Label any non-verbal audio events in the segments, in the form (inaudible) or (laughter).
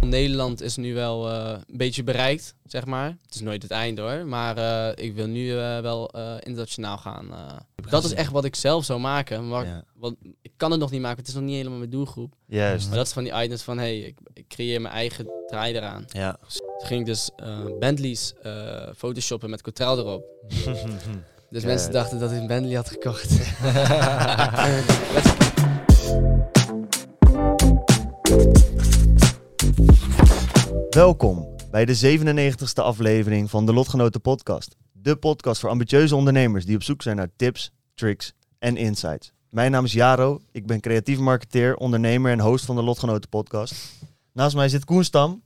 Nederland is nu wel eh, een beetje bereikt, zeg maar. Het is nooit het einde hoor, maar eh, ik wil nu eh, wel internationaal gaan. dat is echt wat ik zelf zou maken. Maar Ja. want ik kan het nog niet maken, het is nog niet helemaal mijn doelgroep. Juist. Maar dat is van die items van, hey, ik, ik creëer mijn eigen draai eraan. Ja. Toen ging ik dus Bentleys photoshoppen met Cotrel erop. (laughs) Dus Ja. mensen dachten dat ik een Bentley had gekocht. (laughs) (laughs) Welkom bij de 97ste aflevering van de Lotgenoten Podcast. De podcast voor ambitieuze ondernemers die op zoek zijn naar tips, tricks en insights. Mijn naam is Jaro, ik ben creatief marketeer, ondernemer en host van de Lotgenoten Podcast. Naast mij zit Koen Stam,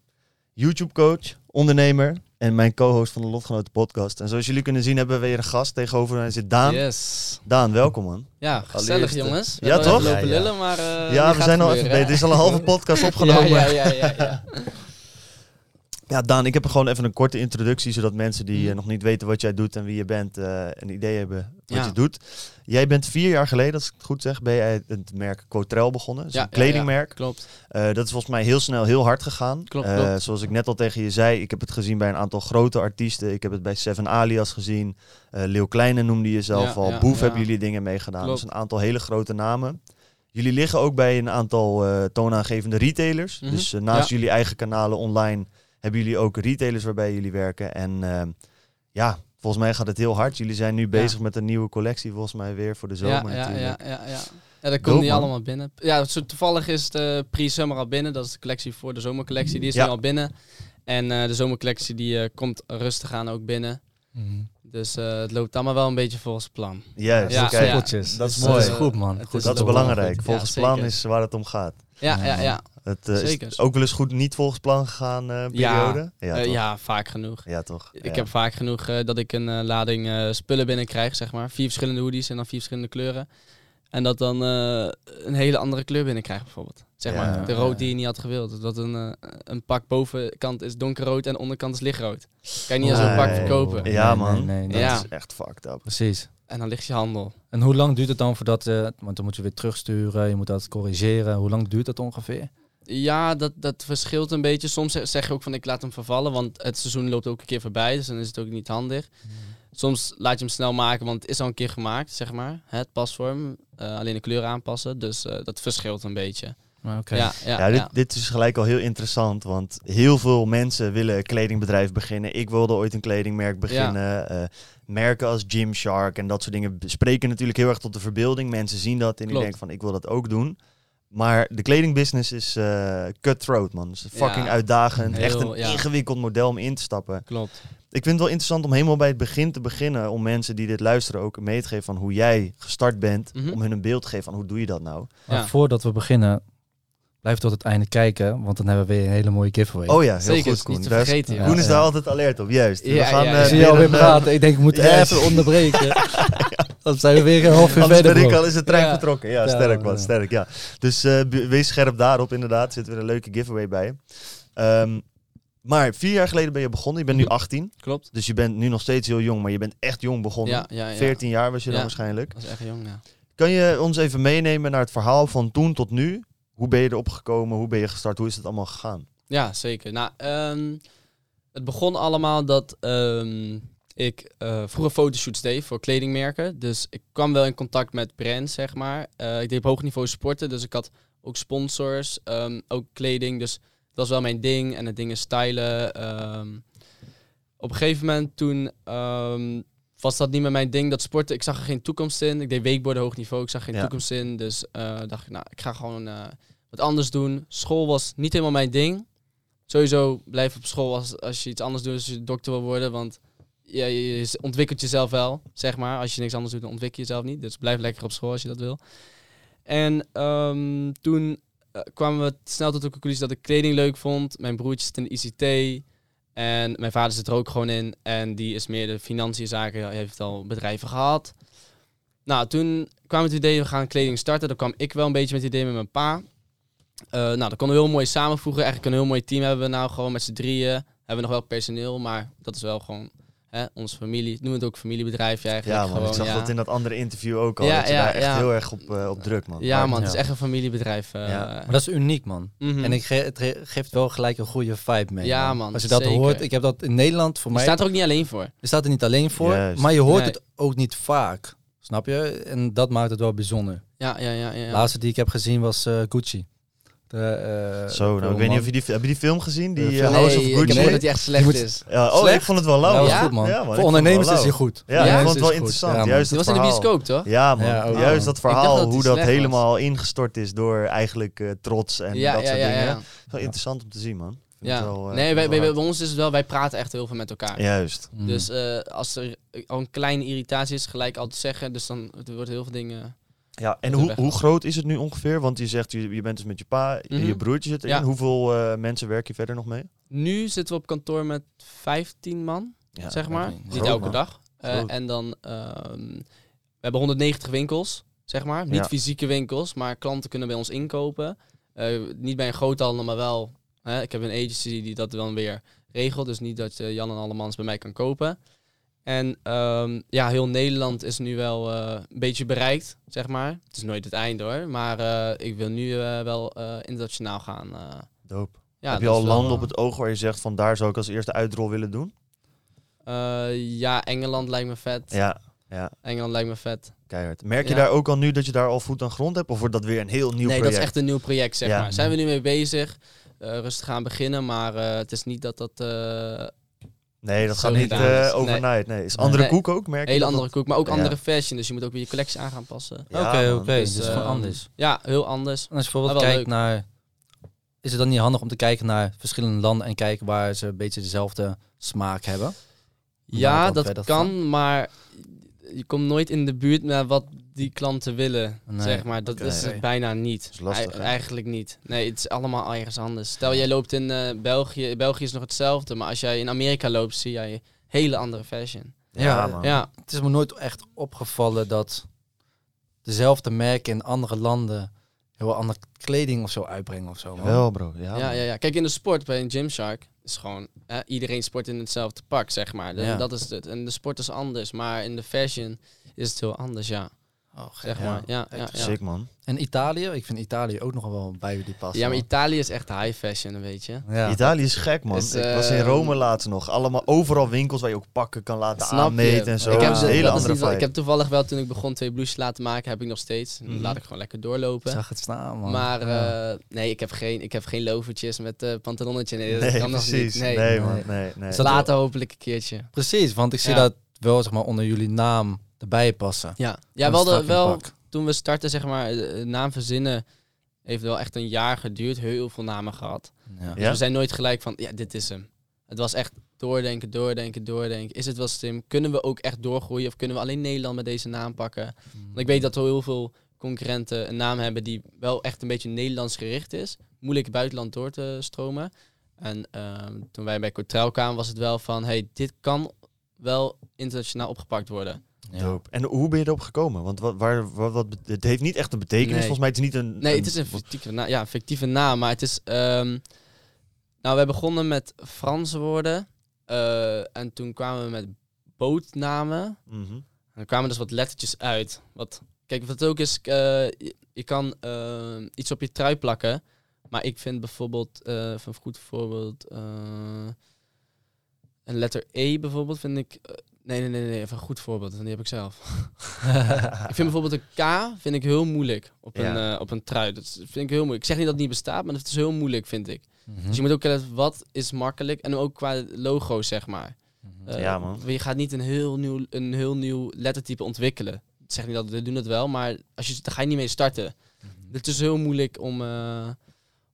YouTube-coach, ondernemer en mijn co-host van de Lotgenoten Podcast. En zoals jullie kunnen zien hebben we weer een gast tegenover mij zit Daan. Yes. Daan, welkom man. Ja, gezellig Allereerst, jongens. We ja, toch? Ja, ja. lullen, maar... eh, ja, we zijn al even bezig. Er is al een halve (laughs) podcast opgenomen. Ja, ja, ja, ja, ja. Daan, ik heb gewoon even een korte introductie, zodat mensen die Mhm. eh, nog niet weten wat jij doet en wie je bent, eh, een idee hebben wat Ja. je doet. Jij bent vier jaar geleden, als ik het goed zeg, ben jij het merk Cotrel begonnen. Dat is Ja, een ja, ja. kledingmerk. Klopt. Eh, dat is volgens mij heel snel heel hard gegaan. Klopt, klopt. zoals ik net al tegen je zei, ik heb het gezien bij een aantal grote artiesten. Ik heb het bij Seven Alias gezien. Leeuw Kleine noemde je zelf al. Boef hebben jullie dingen meegedaan. Dus een aantal hele grote namen. Jullie liggen ook bij een aantal toonaangevende retailers. Mhm. Dus naast jullie eigen kanalen online hebben jullie ook retailers waarbij jullie werken. En eh, ja, volgens mij gaat het heel hard. Jullie zijn nu bezig met een nieuwe collectie volgens mij weer voor de zomer ja, ja, natuurlijk. ja, ja, ja. Ja, dat komt niet man. allemaal binnen. Ja, zo toevallig is de pre-summer al binnen. Dat is de collectie voor de zomercollectie. Die is Ja. nu al binnen. En eh, de zomercollectie die eh, komt rustig aan ook binnen. Mhm. Dus eh, het loopt allemaal wel een beetje volgens plan. Juist, Ja, dat is Dus mooi. Dat is goed, man. Het Goed, is dat is belangrijk. goed. Volgens Ja, plan is waar het om gaat. Ja, Ja, ja. Het eh, is Zeker. ook wel eens goed niet volgens plan gegaan eh, Ja. periode. Ja, ja, vaak genoeg. Ja, toch? Ik Ja. heb vaak genoeg dat ik een lading eh, spullen binnenkrijg, zeg maar. Vier verschillende hoodies en dan vier verschillende kleuren. En dat dan eh, een hele andere kleur binnenkrijg, bijvoorbeeld. Zeg Ja. maar, de Ja. rood die je niet had gewild. Dat een, eh, een pak bovenkant is donkerrood en onderkant is lichtrood. Kan je niet als een pak verkopen. Ja, Nee, man. nee, nee, Dat Ja. is echt fucked up. Precies. En dan ligt je handel. En hoe lang duurt het dan voordat, eh want dan moet je weer terugsturen, je moet dat corrigeren. Hoe lang duurt dat ongeveer? Ja, dat, dat verschilt een beetje. Soms zeg- zeg je ook van ik laat hem vervallen, want het seizoen loopt ook een keer voorbij. Dus dan is het ook niet handig. Soms laat je hem snel maken, want het is al een keer gemaakt, zeg maar. Het pasvorm, eh, alleen de kleur aanpassen. Dus eh, dat verschilt een beetje. Maar Oké. Ja, ja, Ja, ja. dit, dit is gelijk al heel interessant, want heel veel mensen willen een kledingbedrijf beginnen. Ik wilde ooit een kledingmerk beginnen. Eh, merken als Gymshark en dat soort dingen spreken natuurlijk heel erg tot de verbeelding. Mensen zien dat en die denken van ik wil dat ook doen. Maar de kledingbusiness is eh, cutthroat, man. Dus fucking Ja, uitdagend. heel, Echt een ja. ingewikkeld model om in te stappen. Klopt. Ik vind het wel interessant om helemaal bij het begin te beginnen. Om mensen die dit luisteren ook mee te geven van hoe jij gestart bent. Mhm. Om hun een beeld te geven van hoe doe je dat nou. Maar voordat we beginnen, blijf tot het einde kijken, want dan hebben we weer een hele mooie giveaway. Oh ja, heel Zeker, goed is Koen. niet te Daar is- vergeten. Ja. Koen is Ja. daar altijd alert op, juist. Ja, we gaan, ja, eh, ik zie weer jou weer eh, praten. Ik denk, ik moet even onderbreken. (laughs) Dan zijn we weer een half uur Anders verder. ben ik al is de trein Ja. vertrokken. Ja, Ja, sterk man, ja. sterk. Ja. Dus eh, wees scherp daarop inderdaad. Zit weer een leuke giveaway bij je. Ehm, maar vier jaar geleden ben je begonnen. Je bent nu Mhm. 18. Klopt. Dus je bent nu nog steeds heel jong, maar je bent echt jong begonnen. Ja, ja, ja. 14 jaar was je dan waarschijnlijk. Dat is echt jong, ja. Kan je ons even meenemen naar het verhaal van toen tot nu? Hoe ben je erop gekomen? Hoe ben je gestart? Hoe is het allemaal gegaan? Ja, zeker. Nou, ehm, het begon allemaal dat ehm, ik eh, vroeger fotoshoots deed voor kledingmerken. Dus ik kwam wel in contact met brands, zeg maar. Eh, ik deed op hoog niveau sporten, dus ik had ook sponsors, ehm, ook kleding. Dus dat was wel mijn ding. En het dingen stylen. ehm. op een gegeven moment toen ehm, was dat niet meer mijn ding, dat sporten. Ik zag er geen toekomst in. Ik deed weekborden hoog niveau, ik zag geen Ja. toekomst in. Dus eh, dacht ik, nou, ik ga gewoon wat anders doen. School was niet helemaal mijn ding. Sowieso blijf op school als, als je iets anders doet, als je dokter wil worden. Want je, je ontwikkelt jezelf wel, zeg maar. Als je niks anders doet, dan ontwikkel je jezelf niet. Dus blijf lekker op school als je dat wil. En ehm, toen eh, kwamen we snel tot de conclusie dat ik kleding leuk vond. Mijn broertje zit in de ICT. En mijn vader zit er ook gewoon in. En die is meer de financiën zaken. Hij heeft al bedrijven gehad. Nou, toen kwam het idee, we gaan kleding starten. Dan kwam ik wel een beetje met het idee met mijn pa. Eh, nou, dat konden we heel mooi samenvoegen. Eigenlijk een heel mooi team hebben we nou gewoon met z'n drieën. Hebben we nog wel personeel, maar dat is wel gewoon hè, onze familie, noem het ook familiebedrijfje eigenlijk. Ja, man. gewoon, ik zag ja. dat in dat andere interview ook al. Ja, dat je ja, daar echt heel erg op, eh, op druk, man. Ja, Maar- man, het is echt een familiebedrijf. eh, Ja. Maar dat is uniek, man. mhm. En ik ge het ge- geeft wel gelijk een goede vibe mee. Ja, man, Als je dat zeker. hoort, ik heb dat in Nederland voor Je mij. staat er ook niet alleen voor. Je staat er niet alleen voor, Juist. maar je hoort Nee. het ook niet vaak. Snap je? En dat maakt het wel bijzonder. Ja, ja, ja. ja, De laatste die ik heb gezien was eh, Gucci. De, eh, Zo, nou, ik weet niet of je die, heb je die film gezien? Die eh, House Nee, of Gucci? gehoord dat hij echt slecht moet- is. Ja, oh, Slecht? ik vond het wel lauw. dat was Ja? goed, man. Ja, voor ondernemers is hij goed. Ja, Ja, ik vond is het wel goed. interessant. Juist Die het was in de bioscoop, toch? Ja, man. Ja, ook. Juist Oh. dat verhaal, dat die hoe dat was. helemaal ingestort is door eigenlijk eh, trots en ja, dat ja, soort ja, dingen. ja. Wel interessant om te zien, man. Ja. het wel, eh, nee, bij, ons is het wel, wij praten echt heel veel met elkaar. Juist. Mm. Dus eh, als er al een kleine irritatie is, gelijk altijd zeggen. Dus dan er wordt heel veel dingen. Ja, en hoe, hoe groot is het nu ongeveer? Want je zegt, je, je bent dus met je pa en Mhm. je broertje zit erin. Ja. Hoeveel eh, mensen werk je verder nog mee? Nu zitten we op kantoor met 15 man, Ja, zeg maar. Niet Groot, elke man. dag. Eh, Groot. en dan, ehm, we hebben 190 winkels, zeg maar. Niet Ja. fysieke winkels, maar klanten kunnen bij ons inkopen. Eh, niet bij een groothandel, maar wel. Hè, ik heb een agency die dat dan weer regelt. Dus niet dat Jan en Allemans bij mij kan kopen. En ehm, ja, heel Nederland is nu wel eh, een beetje bereikt, zeg maar. Het is nooit het einde hoor. Maar eh, ik wil nu eh, wel internationaal gaan. Doop. ja, Heb je al landen op het oog waar je zegt van daar zou ik als eerste uitrol willen doen? ja, Engeland lijkt me vet. Ja, ja, Engeland lijkt me vet. keihard. Merk je Ja. daar ook al nu dat je daar al voet aan grond hebt? Of wordt dat weer een heel nieuw nee, project? dat is echt een nieuw project, zeg Ja. maar. Zijn we nu mee bezig? rustig gaan beginnen, maar het is niet dat dat Nee, dat gaat niet eh, overnight. Nee, is andere Nee. koek ook, merk je hele andere dat- koek, maar ook Ja. andere fashion. Dus je moet ook weer je collectie aan gaan passen. Ja, Oké, oké. Dus, Dus, gewoon ehm, anders. Ja, heel anders. En als je bijvoorbeeld kijkt naar... Is het dan niet handig om te kijken naar verschillende landen en kijken waar ze een beetje dezelfde smaak hebben? Ja, dat kan, maar je komt nooit in de buurt naar wat die klanten willen, Nee. zeg maar. Dat is het bijna niet. is lastig, eigenlijk niet. Nee, het is allemaal ergens anders. Stel, jij loopt in eh, België. België is nog hetzelfde, maar als jij in Amerika loopt, zie jij hele andere fashion. Ja, Ja, man. Ja, Het is me nooit echt opgevallen dat dezelfde merken in andere landen heel andere kleding of zo uitbrengen of zo. man. Wel, bro. Ja, ja, ja, ja. Kijk, in de sport bij een Gymshark is gewoon... hè, iedereen sport in hetzelfde pak, zeg maar. Ja. dat is het. En de sport is anders, maar in de fashion is het heel anders, ja. Oh. Zeg Ja. maar. Ja, ja, ja. Sick, man. En Italië? Ik vind Italië ook nog wel bij die passen. Ja, maar. Italië is echt high fashion, weet je. ja. Italië is gek, man. Is, ik was in ehm, Rome laatst nog. Allemaal overal winkels waar je ook pakken kan laten Snap je? aanmeten en zo. Ik heb, hele andere niet ik heb toevallig wel, toen ik begon twee blouses laten maken, heb ik nog steeds. Dan Mhm. laat ik gewoon lekker Ik doorlopen. zag het staan, man. Maar Ja. eh, nee, ik heb geen, ik heb geen lovertjes met eh pantalonnetje. Nee, dat Nee, kan nog precies. niet. Nee. Nee, Nee. man. Nee, Later hopelijk een keertje. Precies, want ik zie Ja. dat wel zeg maar, onder jullie naam erbij passen. Ja, ja de, in wel toen we starten, zeg maar, naam verzinnen heeft wel echt een jaar geduurd. Heel veel namen gehad. Ja. Dus we zijn nooit gelijk van, ja, dit is hem. Het was echt doordenken, doordenken, doordenken. Is het wel slim? Kunnen we ook echt doorgroeien? Of kunnen we alleen Nederland met deze naam pakken? Want ik weet dat er heel veel concurrenten een naam hebben die wel echt een beetje Nederlands gericht is. Moeilijk buitenland door te stromen. En ehm, toen wij bij Cortrel kwamen was het wel van, hey, dit kan wel internationaal opgepakt worden. Ja. En hoe ben je erop gekomen? Want wat, waar, wat, het heeft niet echt een betekenis. Nee. Volgens mij het is niet een... Nee, het is een fictieve, na ja, fictieve naam, maar het is... ehm, nou, we begonnen met Franse woorden. eh, en toen kwamen we met bootnamen. Mhm. En er kwamen dus wat lettertjes uit. Wat, kijk, wat het ook is, eh, je, je kan eh, iets op je trui plakken. Maar ik vind bijvoorbeeld, even een goed voorbeeld, een letter E bijvoorbeeld vind ik... nee, nee, nee, nee, even een goed voorbeeld, want die heb ik zelf. (laughs) ik vind bijvoorbeeld een K vind ik heel moeilijk op een, eh, op een trui. Dat vind ik heel moeilijk. Ik zeg niet dat het niet bestaat, maar het is heel moeilijk, vind ik. Mhm. Dus je moet ook kijken, wat is makkelijk? En ook qua logo, zeg maar. Mhm. Eh, Ja, man. Je gaat niet een heel nieuw, een heel nieuw lettertype ontwikkelen. Ik zeg niet dat we doen het wel, maar als je, daar ga je niet mee starten. Het is heel moeilijk om, eh,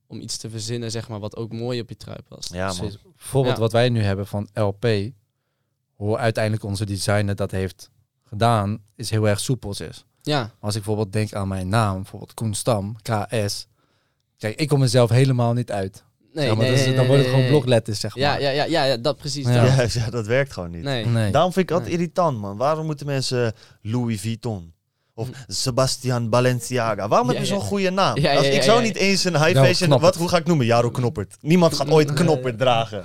om iets te verzinnen, zeg maar, wat ook mooi op je trui past. Ja, man. Precies. Bijvoorbeeld Ja. wat wij nu hebben van LP, hoe uiteindelijk onze designer dat heeft gedaan, is heel erg soepels is. Ja, Als ik bijvoorbeeld denk aan mijn naam, bijvoorbeeld Koen Stam, KS. Kijk, ik kom mezelf helemaal niet uit. nee, Ja, maar nee, dat is- nee, dan wordt het gewoon blokletters, zeg maar. Ja, ja, ja, ja, ja, dat precies. Ja. dat. Ja, ja, dat werkt gewoon niet. Nee. Nee. Daarom vind ik altijd Nee. irritant, man. Waarom moeten mensen Louis Vuitton of Sebastian Balenciaga? Waarom Ja, heb je ja. zo'n goede naam? Ja, ja, Als, ja, ik zou ja. niet eens een high Nou, fashion... Wat, hoe ga ik noemen? Jaro Knoppert. Niemand gaat ooit Knoppert dragen.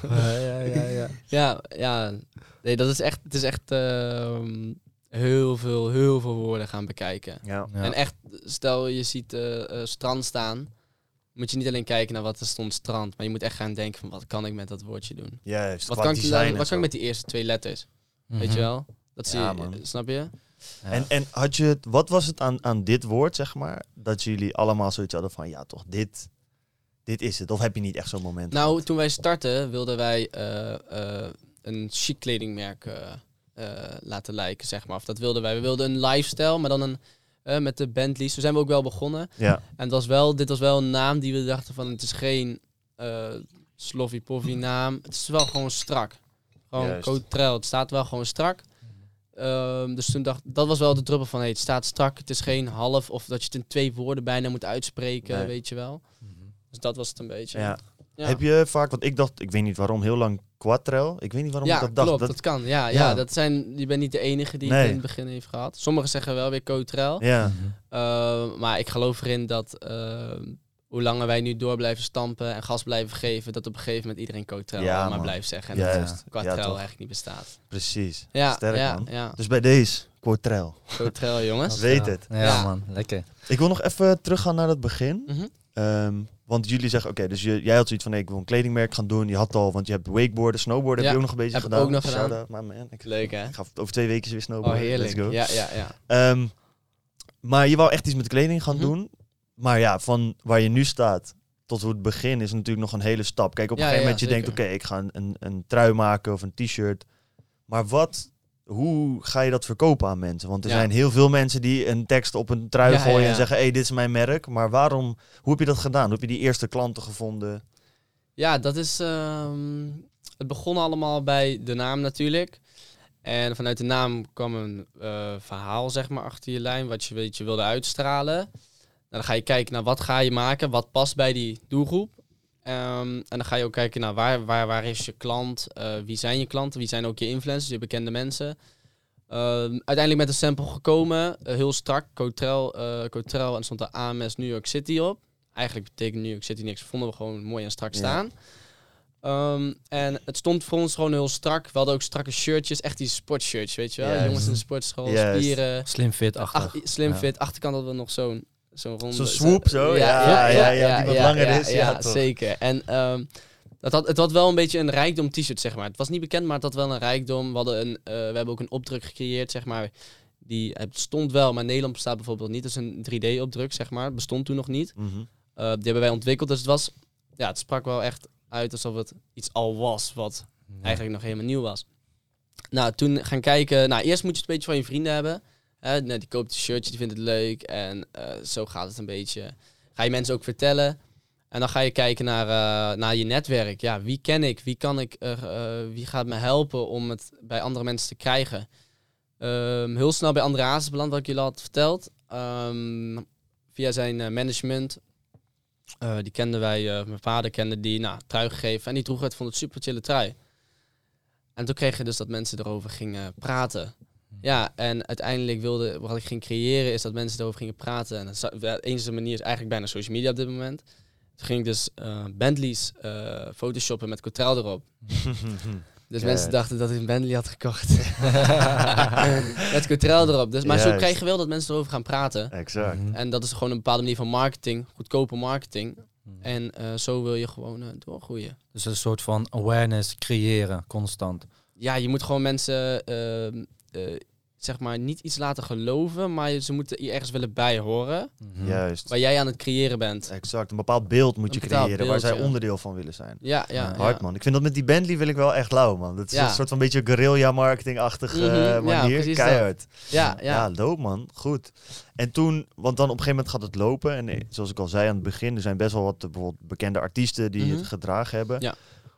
Ja, ja. Nee, dat is echt, het is echt ehm, heel veel, heel veel woorden gaan bekijken. Ja. Ja. En echt, stel je ziet eh, eh, strand staan, moet je niet alleen kijken naar wat er stond strand, maar je moet echt gaan denken van wat kan ik met dat woordje doen? Juist, Wat kan, ik, wat kan zo. ik met die eerste twee letters? Weet Mhm. je wel? Dat zie Ja, je, man. snap je? Ja. En, en had je het, wat was het aan, aan dit woord, zeg maar, dat jullie allemaal zoiets hadden van, ja toch, dit, dit is het? Of heb je niet echt zo'n moment? Nou, toen wij startten wilden wij eh, eh, een chic kledingmerk eh, laten lijken, zeg maar. Of dat wilden wij. We wilden een lifestyle, maar dan een, met de Bentleys. Zo zijn we ook wel begonnen. Ja, En het was wel, dit was wel een naam die we dachten van, het is geen eh sloffy poffy naam. Het is wel gewoon strak. Gewoon Juist. Cotrel. Het staat wel gewoon strak. Ehm, dus toen dacht dat was wel de druppel van, hey, het staat strak. Het is geen half of dat je het in twee woorden bijna moet uitspreken, Nee. weet je wel. Mhm. Dus dat was het een beetje. ja. Ja. Heb je vaak, want ik dacht, ik weet niet waarom, heel lang Quattrel. Ik weet niet waarom ja, ik dat dacht. klopt, dat, dat, kan. Ja, Ja. ja. dat zijn, je bent niet de enige die Nee. het in het begin heeft gehad. Sommigen zeggen wel weer Cotrel. ja, Mhm. Uh, maar ik geloof erin dat uh, hoe langer wij nu door blijven stampen en gas blijven geven, dat op een gegeven moment iedereen Cotrel Ja, maar man. blijft zeggen. En Juist. dat Quattrel toch. eigenlijk niet bestaat. precies. Ja, Sterk, ja, man. ja. Dus bij deze, Quattrel. Cotrel, jongens. Weet het. Ja, Ja. man, lekker. Ik wil nog even teruggaan naar het begin. Mhm. Ehm, want jullie zeggen, oké, dus je, jij had zoiets van, nee, ik wil een kledingmerk gaan doen. Je had al, want je hebt wakeboarden, snowboarden, Ja, heb je ook nog een beetje heb ik gedaan. ook nog gedaan. Shout-out, man. Ik, Leuk hè? ik ga over twee weken weer Oh, snowboarden. heerlijk. Let's go. Ja, ja, ja. Ehm, maar je wou echt iets met kleding gaan Mhm. doen. Maar ja, van waar je nu staat tot hoe het begin is natuurlijk nog een hele stap. Kijk, op een Ja, gegeven ja, moment je denkt, oké, ik ga een, een, een trui maken of een t-shirt. Maar wat, hoe ga je dat verkopen aan mensen? Want er Ja. zijn heel veel mensen die een tekst op een trui Ja, ja, gooien en zeggen, hé, hey, dit is mijn merk. Maar waarom, hoe heb je dat gedaan? Hoe heb je die eerste klanten gevonden? Ja, dat is. ehm, het begon allemaal bij de naam natuurlijk. En vanuit de naam kwam een eh, verhaal, zeg maar, achter je lijn, wat je, weet, je wilde uitstralen. Nou, dan ga je kijken naar wat ga je maken, wat past bij die doelgroep. Ehm, en dan ga je ook kijken naar waar, waar, waar is je klant, eh, wie zijn je klanten, wie zijn ook je influencers, je bekende mensen. Ehm, uiteindelijk met een sample gekomen, eh, heel strak, Cotrel, eh Cotrel en stond er AMS New York City op. Eigenlijk betekent New York City niks, vonden we gewoon mooi en strak Ja. staan. Ehm, en het stond voor ons gewoon heel strak. We hadden ook strakke shirtjes, echt die sportshirts, weet je wel. Jongens in de sportschool, spieren, Slim fit achter. ach, slim Ja. fit. Achterkant hadden we nog zo'n zo'n ronde. Zo'n swoop zo? Ja, ja, ja, die wat langer is, ja, zeker. En ehm, dat had, het had wel een beetje een rijkdom t-shirt, zeg maar. Het was niet bekend, maar het had wel een rijkdom. We, hadden een, eh, we hebben ook een opdruk gecreëerd, zeg maar. Die het stond wel, maar Nederland bestaat bijvoorbeeld niet. Dat is een 3D-opdruk, zeg maar. Bestond toen nog niet. Mhm. Uh, die hebben wij ontwikkeld. Dus het was, ja, het sprak wel echt uit alsof het iets al was wat eigenlijk nog helemaal nieuw was. Nou, toen gaan kijken. Nou, eerst moet je het een beetje van je vrienden hebben. Nou, die koopt een shirtje, die vindt het leuk. En eh, zo gaat het een beetje. Ga je mensen ook vertellen. En dan ga je kijken naar, eh, naar je netwerk. Ja, wie ken ik? Wie kan ik? eh, wie gaat me helpen om het bij andere mensen te krijgen? Ehm, heel snel bij André Hazes beland, wat ik jullie had verteld. Ehm, via zijn management. Die kenden wij, mijn vader kende die, nou, trui gegeven. En die droeg het, vond het super chille trui. En toen kreeg je dus dat mensen erover gingen praten. Ja, en uiteindelijk wilde, wat ik ging creëren, is dat mensen erover gingen praten. En de enige manier is eigenlijk bijna social media op dit moment. Toen ging ik dus eh Bentleys eh photoshoppen met Cotrel erop. (laughs) Dus Kijk. mensen dachten dat ik een Bentley had gekocht. (laughs) met Cotrel erop. Dus, maar zo krijg je wel dat mensen erover gaan praten. exact. Mhm. En dat is gewoon een bepaalde manier van marketing, goedkope marketing. Mhm. En eh, zo wil je gewoon eh, doorgroeien. Dus een soort van awareness creëren, constant. Ja, je moet gewoon mensen, ehm, eh, zeg maar, niet iets laten geloven, maar ze moeten je ergens willen bij horen. Mhm. Juist. Waar jij aan het creëren bent. Exact. Een bepaald beeld moet je Een creëren waar zij ja. onderdeel van willen zijn. Ja, ja. Ja. Hard man. Ik vind dat met die Bentley wil ik wel echt lauw man. Dat is Ja. een soort van beetje guerrilla marketing-achtige Mhm, ja, manier. precies Keihard. Ja, Ja, ja. loop man. Goed. En toen, want dan op een gegeven moment gaat het lopen. En eh, zoals ik al zei aan het begin, er zijn best wel wat bijvoorbeeld bekende artiesten die Mhm. het gedragen hebben. Ja.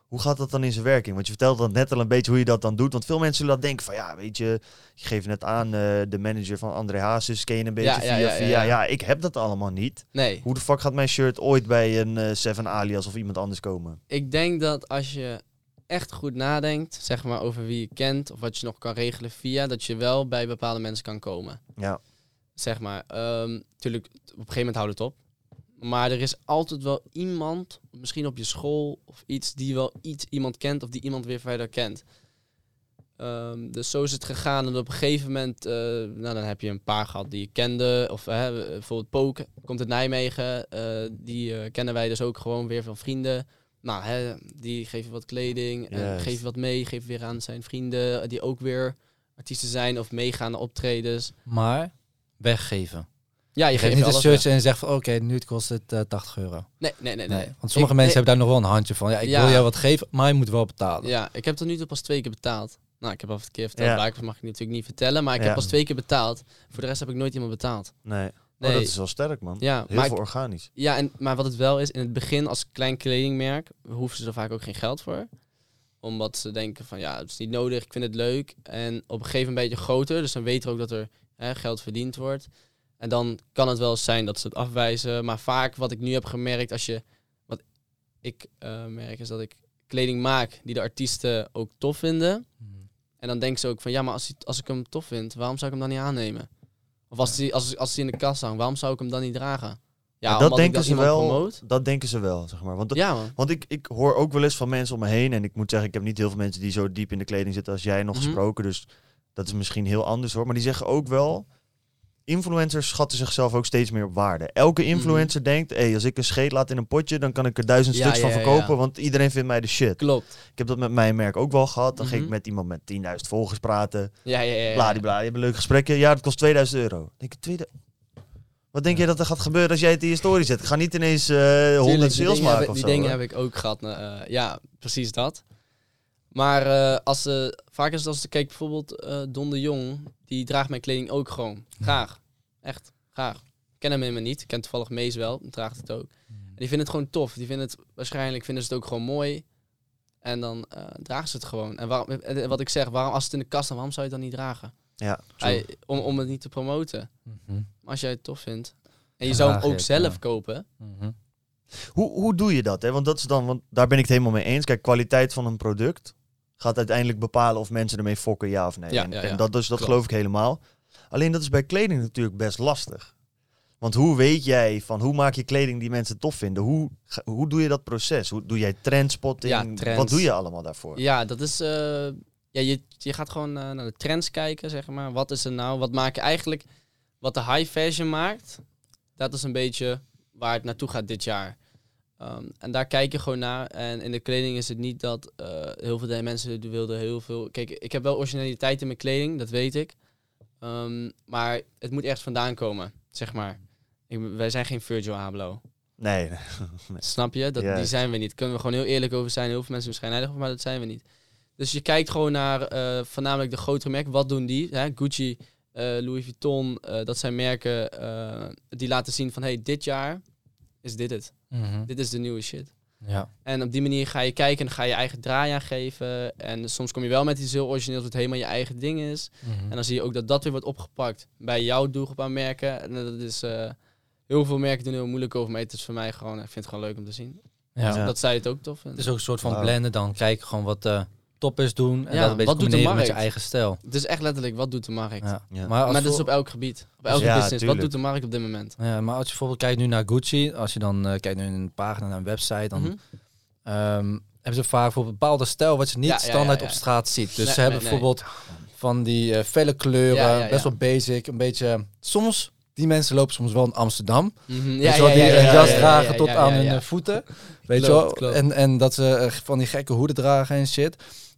Hoe gaat dat dan in zijn werking? Want je vertelde dat net al een beetje hoe je dat dan doet. Want veel mensen zullen dat denken van ja, weet je, je geeft net aan, eh, de manager van André Hazes ken je een beetje Ja, via ja, ja, via. ja, ik heb dat allemaal niet. Nee, Hoe de fuck gaat mijn shirt ooit bij een eh, Seven Alias of iemand anders komen? ik denk dat als je echt goed nadenkt, zeg maar, over wie je kent of wat je nog kan regelen via, dat je wel bij bepaalde mensen kan komen. Ja, Zeg maar, Ehm tuurlijk, op een gegeven moment houdt het op. Maar er is altijd wel iemand, misschien op je school of iets, die wel iets iemand kent of die iemand weer verder kent. Ehm, dus zo is het gegaan. En op een gegeven moment, eh, nou, dan heb je een paar gehad die je kende. Of hè, bijvoorbeeld Pook komt uit Nijmegen. eh, die eh, kennen wij dus ook gewoon weer van vrienden. Nou, hè, die geven wat kleding, en Juist. geven wat mee, geven weer aan zijn vrienden die ook weer artiesten zijn of meegaan naar optredens. Maar weggeven. Ja, je Je geeft niet een weg. shirtje en zegt van oké, nu kost het eh, 80 euro. Nee, nee, nee. Nee. nee. Want sommige Ik- mensen nee, hebben daar nog wel een handje van. Ja, ik Ja. wil jou wat geven, maar je moet wel betalen. Ja, ik heb tot nu toe pas twee keer betaald. Nou, ik heb al een keer verteld, Ja. mag ik natuurlijk niet vertellen, maar ik Ja. heb pas twee keer betaald. Voor de rest heb ik nooit iemand betaald. Nee. Nee. Oh, dat is wel sterk, man. Ja, Heel maar, veel ik- organisch. ja en, maar wat het wel is, in het begin als klein kledingmerk hoeven ze er vaak ook geen geld voor. Omdat ze denken van ja, het is niet nodig, ik vind het leuk. En op een gegeven moment beetje groter, dus dan weten we ook dat er hè, geld verdiend wordt. En dan kan het wel eens zijn dat ze het afwijzen. Maar vaak wat ik nu heb gemerkt, als je, wat ik eh, merk, is dat ik kleding maak die de artiesten ook tof vinden. Mhm. En dan denken ze ook van, ja, maar als, als ik hem tof vind, waarom zou ik hem dan niet aannemen? Of als hij als, als die in de kast hangt, waarom zou ik hem dan niet dragen? Ja, dat denken ze wel. Dat denken ze wel, zeg maar. Want Ja. Want ik, ik hoor ook wel eens van mensen om me heen. En ik moet zeggen, ik heb niet heel veel mensen die zo diep in de kleding zitten als jij nog Mhm. gesproken. Dus dat is misschien heel anders hoor. Maar die zeggen ook wel. Influencers schatten zichzelf ook steeds meer op waarde. Elke influencer denkt, hey, als ik een scheet laat in een potje, dan kan ik er duizend Mhm. Ja, stuks van ja, verkopen, ja. want iedereen vindt mij de shit. Klopt. Ik heb dat met mijn merk ook wel gehad. Dan ging ik Mhm. met iemand met 10.000 volgers praten. Ja, ja, ja. Bladibla, je hebt een leuk gesprekje. Ja, dat kost 2000 euro. Denk ik, tweede... Wat denk je dat er gaat gebeuren als jij het in je story zet? Ik ga niet ineens eh 100 Tuurlijk, die sales dingen maken heb- of Die zo. dingen hoor. heb ik ook gehad. eh, ja, precies dat. Maar eh, als ze, vaak is het als ik kijk bijvoorbeeld eh Don de Jong, die draagt mijn kleding ook gewoon. Graag. Echt, graag. Ik ken hem helemaal niet. Ik ken toevallig Mees wel, die draagt het ook. En die vinden het gewoon tof. Die vinden het, waarschijnlijk vinden ze het ook gewoon mooi. En dan eh, dragen ze het gewoon. En waarom, eh, wat ik zeg, waarom als het in de kast staat, waarom zou je het dan niet dragen? Ja, om, om het niet te promoten. Mhm. Als jij het tof vindt. En je zou hem ook zelf ja. kopen. Mhm. Hoe, hoe doe je dat? Hè? Want dat is dan, want daar ben ik het helemaal mee eens. Kijk, kwaliteit van een product gaat uiteindelijk bepalen of mensen ermee fokken, ja of nee. Ja, en, ja, en ja. dat, dus, dat Klopt. geloof ik helemaal. Alleen dat is bij kleding natuurlijk best lastig. Want hoe weet jij van hoe maak je kleding die mensen tof vinden? Hoe, hoe doe je dat proces? Hoe doe jij trendspotting? Trends. Wat doe je allemaal daarvoor? Ja, dat is. eh, ja, je, je gaat gewoon eh, naar de trends kijken, zeg maar. Wat is er nou? Wat maak je eigenlijk? Wat de high fashion maakt, dat is een beetje waar het naartoe gaat dit jaar. Ehm, en daar kijk je gewoon naar. En in de kleding is het niet dat eh, heel veel mensen wilden heel veel. Kijk, ik heb wel originaliteit in mijn kleding, dat weet ik. Ehm, maar het moet ergens vandaan komen, zeg maar. Ik, wij zijn geen Virgil Abloh. Nee, (laughs) Snap je? Dat, die zijn we niet. Kunnen we gewoon heel eerlijk over zijn. Heel veel mensen waarschijnlijk over, maar dat zijn we niet. Dus je kijkt gewoon naar eh, voornamelijk de grotere merken. Wat doen die? Hè? Gucci, eh, Louis Vuitton, dat zijn merken die laten zien van... hey, dit jaar is dit het. Mhm. Dit is de nieuwe shit. Ja. En op die manier ga je kijken en ga je eigen draai aan geven. En soms kom je wel met iets heel origineels wat helemaal je eigen ding is. Mhm. En dan zie je ook dat dat weer wordt opgepakt bij jouw doelgroep aan merken. En dat is... eh, heel veel merken doen heel moeilijk over, maar het is voor mij gewoon... Ik vind het gewoon leuk om te zien. ja. Ja. Dat zij het ook tof vinden. Het is ook een soort van Wauw. blenden dan. Kijken gewoon wat de toppers doen. En Ja, dat een beetje wat doet de combineren met je eigen stijl. Het is echt letterlijk, wat doet de markt? Ja. Ja. Maar, als maar dat is op elk gebied. Op elke Ja, business. tuurlijk. Wat doet de markt op dit moment? Ja, maar als je bijvoorbeeld kijkt nu naar Gucci, als je dan eh, kijkt nu in een pagina naar een website, dan Mhm. ehm, hebben ze vaak voor een bepaalde stijl wat je niet Ja, ja, ja, standaard ja. op straat ziet. Dus Nee, ze hebben nee, nee. bijvoorbeeld van die eh, felle kleuren, Ja, ja, best ja. wel basic, een beetje. Soms die mensen lopen soms wel in Amsterdam. Weet je wel, die een jas dragen tot aan hun ja. voeten. Weet je wel? En, en dat ze eh, van die gekke hoeden dragen en shit.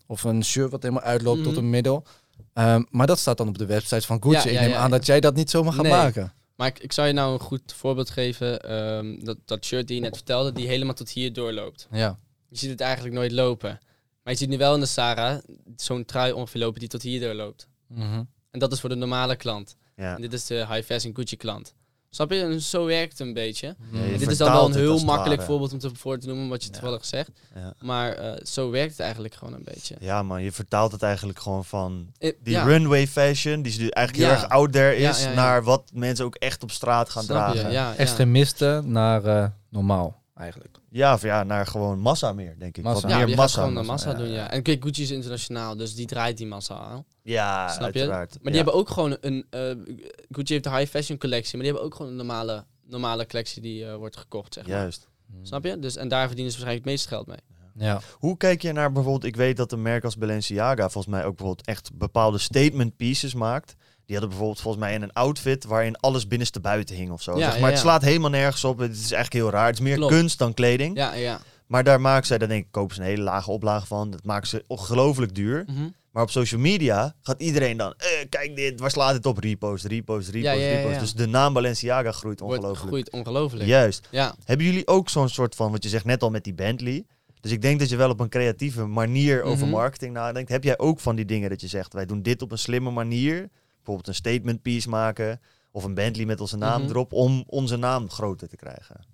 Of een shirt wat helemaal uitloopt tot Mhm. een middel. Ehm, maar dat staat dan op de website van Gucci. Ja, ja, ik neem ja, aan ja. dat jij dat niet zomaar gaat Nee. maken. Maar ik, ik zou je nou een goed voorbeeld geven. ehm, dat, dat shirt die je net vertelde, die helemaal tot hier doorloopt. Ja. Je ziet het eigenlijk nooit lopen. Maar je ziet nu wel in de Sarah zo'n trui ongeveer lopen die tot hier doorloopt. Mhm. En dat is voor de normale klant. Ja. En dit is de high fashion Gucci klant. Snap je? En zo werkt het een beetje. Ja, En dit is dan wel een heel makkelijk ware. voorbeeld om te, voor te noemen, wat je Ja. toevallig zegt. Ja. Maar eh, zo werkt het eigenlijk gewoon een beetje. ja, man, je vertaalt het eigenlijk gewoon van Eh, die ja. runway fashion, die is nu eigenlijk heel Ja. erg out there Ja, is, ja, ja. naar wat mensen ook echt op straat gaan Snap dragen. Ja, ja. Extremisten naar eh, normaal eigenlijk. Ja, of ja, naar gewoon massa meer, denk ik. Massa. Wat Ja, meer je massa. gewoon massa ja, doen, ja. ja. En kijk, Gucci is internationaal, dus die draait die massa aan. Ja, Snap je? Maar die hebben ook gewoon een... eh, Gucci heeft de high fashion collectie, maar die hebben ook gewoon een normale, normale collectie die eh, wordt gekocht, zeg maar. Juist. Snap je? Dus, en daar verdienen ze waarschijnlijk het meeste geld mee. Ja. Hoe kijk je naar bijvoorbeeld, ik weet dat een merk als Balenciaga volgens mij ook bijvoorbeeld echt bepaalde statement pieces maakt. Die hadden bijvoorbeeld volgens mij in een outfit waarin alles binnenste buiten hing of zo. Ja, zeg maar het slaat helemaal nergens op. Het is eigenlijk heel raar. Het is meer Klopt. kunst dan kleding. Ja, ja. Maar daar maken zij, dan denk ik, kopen ze een hele lage oplage van. Dat maken ze ongelooflijk duur. Mhm. Maar op social media gaat iedereen dan, eh, kijk dit, waar slaat dit op? Repost, repost, repost, Ja, repost. ja. Dus de naam Balenciaga groeit Wordt ongelooflijk. groeit ongelooflijk. Juist. Ja. Hebben jullie ook zo'n soort van, wat je zegt net al met die Bentley. Dus ik denk dat je wel op een creatieve manier over Mhm. marketing nadenkt. Heb jij ook van die dingen dat je zegt, wij doen dit op een slimme manier? Bijvoorbeeld een statement piece maken. Of een Bentley met onze naam Mhm. erop. Om onze naam groter te krijgen.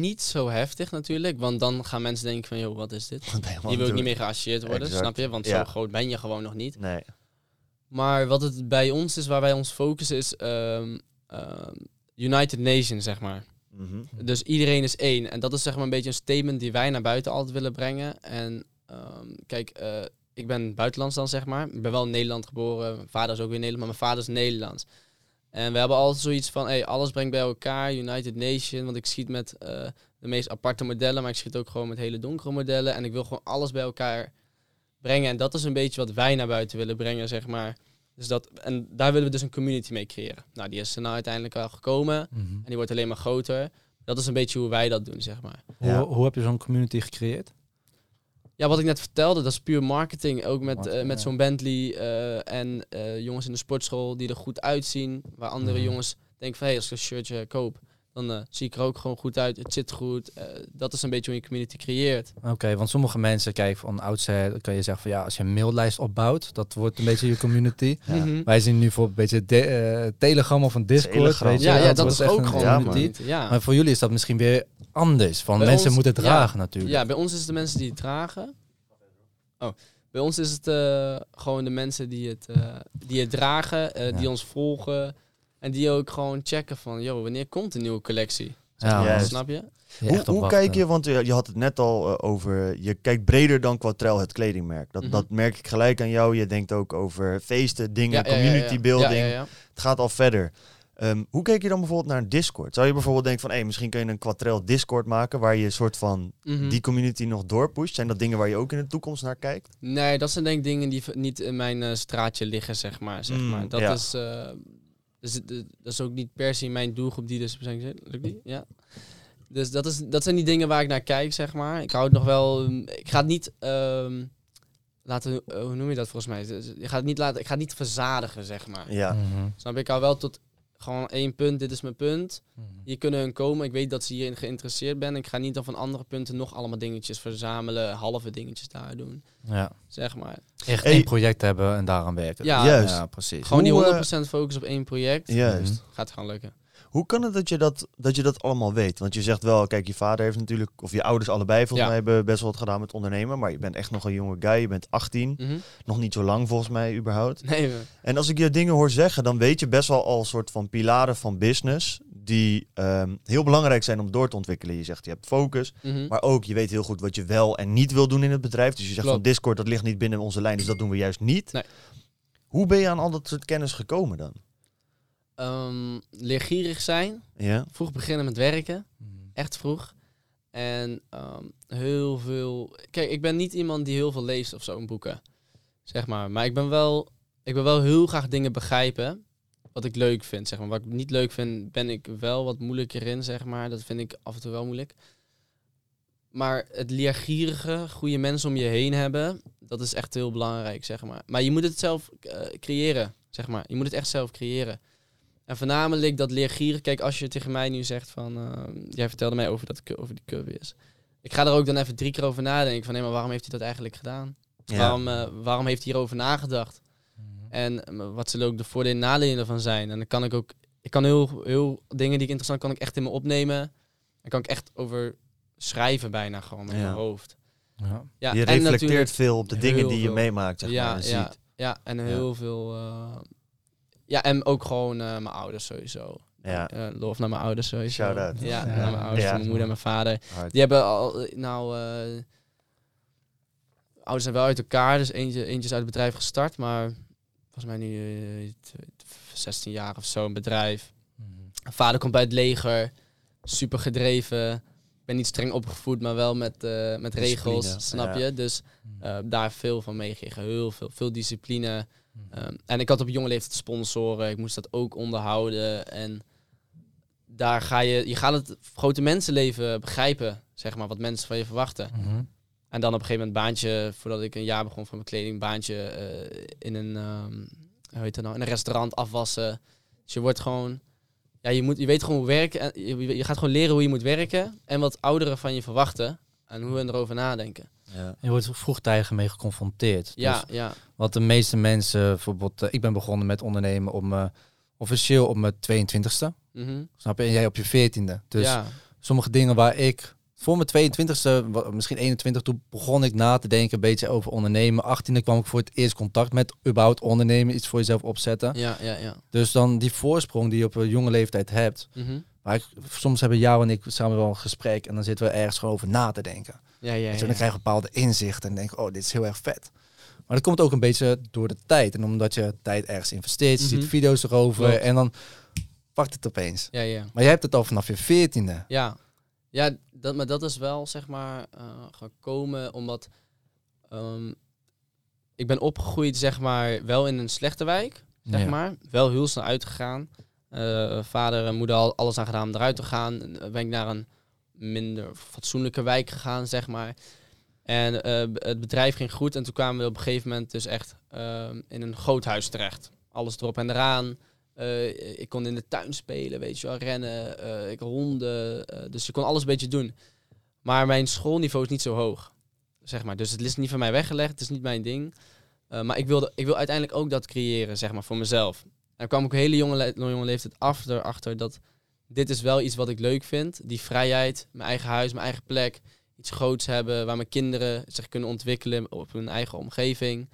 Niet zo heftig natuurlijk, want dan gaan mensen denken van, joh, wat is dit? (laughs) Je wil ook niet meer geassocieerd worden, Exact. snap je? Want Ja. zo groot ben je gewoon nog niet. Nee. Maar wat het bij ons is, waar wij ons focussen, is ehm, ehm, United Nations, zeg maar. Mhm. Dus iedereen is één. En dat is zeg maar een beetje een statement die wij naar buiten altijd willen brengen. En ehm, kijk, eh, ik ben buitenlands dan, zeg maar. Ik ben wel in Nederland geboren. Mijn vader is ook weer Nederland, maar mijn vader is Nederlands. En we hebben altijd zoiets van, hey, alles brengt bij elkaar, United Nation. Want ik schiet met eh, de meest aparte modellen, maar ik schiet ook gewoon met hele donkere modellen. En ik wil gewoon alles bij elkaar brengen. En dat is een beetje wat wij naar buiten willen brengen, zeg maar. Dus dat, en daar willen we dus een community mee creëren. Nou, die is er nou uiteindelijk al gekomen. Mhm. En die wordt alleen maar groter. Dat is een beetje hoe wij dat doen, zeg maar. Hoe, hoe heb je zo'n community gecreëerd? Ja, wat ik net vertelde, dat is puur marketing. Ook met, Marketing, eh, met ja. zo'n Bentley eh, en eh, jongens in de sportschool die er goed uitzien. Waar andere Mhm. jongens denken van, hé, als ik een shirtje koop, dan zie ik er ook gewoon goed uit. Het zit goed. Eh, dat is een beetje hoe je community creëert. Oké, want sommige mensen, kijk, van oudsher kan je zeggen van ja, als je een maillijst opbouwt, dat wordt een beetje je community. (laughs) Ja. Mhm. Wij zien nu voor een beetje de, Telegram of een Discord. Telegram. Weet je, Ja, ja, dat is ook een gewoon Ja, community. Ja. Maar voor jullie is dat misschien weer anders. Van Bij mensen ons- moeten het ja. dragen natuurlijk. Ja, bij ons is het de mensen die het dragen. Oh, bij ons is het eh, gewoon de mensen die het, eh, die het dragen, eh, Ja. die ons volgen. En die ook gewoon checken van, joh, wanneer komt een nieuwe collectie? Ja. Snap je? je Hoe, kijk je, want je, je had het net al over, je kijkt breder dan Quatrel, het kledingmerk. Dat, Mhm. dat merk ik gelijk aan jou. Je denkt ook over feesten, dingen, Ja, ja, ja, community ja. building. Ja, ja, ja. Het gaat al verder. Ehm, hoe kijk je dan bijvoorbeeld naar een Discord? Zou je bijvoorbeeld denken van, hé, misschien kun je een Quatrel Discord maken waar je een soort van Mhm. die community nog doorpusht? Zijn dat dingen waar je ook in de toekomst naar kijkt? Nee, dat zijn denk ik dingen die niet in mijn eh, straatje liggen, zeg maar. Zeg Mm, maar. Dat, ja. is, eh, dus, het- dat is ook niet per se mijn doelgroep die dus... Lukt die? Ja. Dus dat, is, dat zijn die dingen waar ik naar kijk, zeg maar. Ik hou het nog wel... um, Ik ga het niet... ehm, laten, eh, hoe noem je dat volgens mij? Dus Je gaat het niet laten, ik ga het niet verzadigen, zeg maar. Ja. Mhm. Snap je? Ik hou wel tot gewoon één punt, dit is mijn punt. Mhm. Hier kunnen hun komen. Ik weet dat ze hierin geïnteresseerd ben. Ik ga niet dan van andere punten nog allemaal dingetjes verzamelen, halve dingetjes daar doen, Ja, zeg maar. echt één project hebben en daaraan werken. Ja, Juist. Ja, precies. Gewoon die Hoe, eh, 100% focus op één project. Juist. Gaat gewoon lukken. Hoe kan het dat je dat, dat je dat allemaal weet? Want je zegt wel, kijk, je vader heeft natuurlijk, of je ouders allebei volgens Ja. mij hebben best wel wat gedaan met ondernemen. Maar je bent echt nog een jonge guy, je bent 18. Mhm. Nog niet zo lang volgens mij überhaupt. Nee, En als ik je dingen hoor zeggen, dan weet je best wel al een soort van pilaren van business die ehm, heel belangrijk zijn om door te ontwikkelen. Je zegt, je hebt focus, mhm. maar ook je weet heel goed wat je wel en niet wil doen in het bedrijf. Dus je zegt Klopt. van Discord, dat ligt niet binnen onze lijn, dus dat doen we juist niet. Nee. Hoe ben je aan al dat soort kennis gekomen dan? Ehm, leergierig zijn. Ja, Vroeg beginnen met werken. Mhm. Echt vroeg. En ehm, heel veel... Kijk, ik ben niet iemand die heel veel leest of zo in boeken. Zeg maar. Maar ik ben wel... Ik wil wel heel graag dingen begrijpen. Wat ik leuk vind, zeg maar. Wat ik niet leuk vind, ben ik wel wat moeilijker in, zeg maar. Dat vind ik af en toe wel moeilijk. Maar het leergierige, goede mensen om je heen hebben, dat is echt heel belangrijk, zeg maar. Maar je moet het zelf eh, creëren, zeg maar. Je moet het echt zelf creëren. En voornamelijk dat leergierig. Kijk, als je tegen mij nu zegt van... eh, jij vertelde mij over, dat, over die curve is. Ik ga er ook dan even drie keer over nadenken. Van, nee, maar waarom heeft hij dat eigenlijk gedaan? ja. Waarom, eh, waarom heeft hij hierover nagedacht? Mhm. En eh, wat zullen ook de voordelen en nadelen ervan zijn? En dan kan ik ook... Ik kan heel, heel dingen die ik interessant kan ik echt in me opnemen. Dan kan ik echt over schrijven bijna gewoon met Ja. mijn hoofd. Ja. Ja, je en reflecteert veel op de dingen die je veel. meemaakt, zeg ja, maar, en ja, ziet. ja, en heel veel... ja, en ook gewoon eh, mijn ouders sowieso. Ja, Eh, lof naar mijn ouders sowieso. Shout-out. Ja, Ja. naar mijn ouders, Ja. mijn moeder en mijn vader. hard. Die hebben al, nou, eh ouders zijn wel uit elkaar, dus eentje, eentje is uit het bedrijf gestart, maar volgens mij nu eh, t- t- 16 jaar of zo een bedrijf. Mhm. Vader komt bij het leger, super gedreven. Ben niet streng opgevoed, maar wel met, eh, met regels, snap ja. je? Dus eh, daar veel van meegekregen. Heel veel, veel discipline. Ehm, en ik had op jonge leeftijd sponsoren. Ik moest dat ook onderhouden. En daar ga je... Je gaat het grote mensenleven begrijpen, zeg maar. Wat mensen van je verwachten. Mhm. En dan op een gegeven moment baantje, voordat ik een jaar begon van mijn kleding, baantje eh, in een, ehm, hoe heet dat nou, in een restaurant afwassen. Dus je wordt gewoon, ja, je, moet, je weet gewoon hoe werken. En je, je gaat gewoon leren hoe je moet werken en wat ouderen van je verwachten en hoe we erover nadenken. Ja. Je wordt vroegtijdig mee geconfronteerd. Ja, Dus ja, wat de meeste mensen, bijvoorbeeld, eh, ik ben begonnen met ondernemen om officieel op mijn 22e. mhm. Snap je? En jij op je 14e. Dus ja, sommige dingen waar ik voor mijn 22e, wa- misschien 21, toen begon ik na te denken een beetje over ondernemen. 18e kwam ik voor het eerst contact met überhaupt ondernemen, iets voor jezelf opzetten. ja, ja, ja. Dus dan die voorsprong die je op een jonge leeftijd hebt. Mhm. Maar ik, soms hebben jou en ik samen wel een gesprek en dan zitten we ergens gewoon over na te denken. Ja, ja, ja. dan krijg je bepaalde inzichten en denk oh, dit is heel erg vet. Maar dat komt ook een beetje door de tijd. En omdat je tijd ergens investeert, je Mhm. ziet video's erover Klopt. en dan pakt het opeens. Ja, ja. Maar jij hebt het al vanaf je veertiende. Ja, ja dat, maar dat is wel zeg maar eh, gekomen omdat ehm, ik ben opgegroeid zeg maar wel in een slechte wijk, zeg Ja. maar. Wel heel snel uitgegaan. Eh, vader en moeder al alles aan gedaan om eruit te gaan. En, eh, ben ik naar een minder fatsoenlijke wijk gegaan, zeg maar. En eh, het bedrijf ging goed en toen kwamen we op een gegeven moment dus echt ehm, in een groot huis terecht. Alles erop en eraan. Eh, ik kon in de tuin spelen, weet je wel, rennen, eh, ik honden. eh, dus je kon alles een beetje doen. Maar mijn schoolniveau is niet zo hoog, zeg maar. Dus het is niet van mij weggelegd, het is niet mijn ding. Eh, maar ik, wilde, ik wil uiteindelijk ook dat creëren, zeg maar, voor mezelf. En kwam ik op hele jonge, le- jonge leeftijd achter, achter dat dit is wel iets wat ik leuk vind. Die vrijheid, mijn eigen huis, mijn eigen plek. Iets groots hebben waar mijn kinderen zich kunnen ontwikkelen op hun eigen omgeving.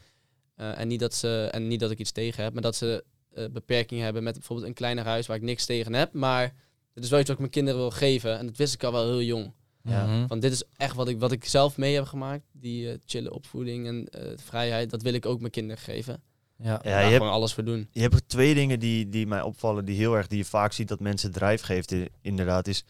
Eh, en, niet dat ze, en niet dat ik iets tegen heb, maar dat ze eh, beperkingen hebben met bijvoorbeeld een kleiner huis waar ik niks tegen heb. Maar het is wel iets wat ik mijn kinderen wil geven. En dat wist ik al wel heel jong. Ja. Mhm. Van dit is echt wat ik, wat ik zelf mee heb gemaakt. Die eh, chille opvoeding en eh, vrijheid. Dat wil ik ook mijn kinderen geven. Ja. Ja, Daar je hebt, alles voor doen. je hebt twee dingen die, die mij opvallen, die heel erg, die je vaak ziet dat mensen drijf geeft, inderdaad, is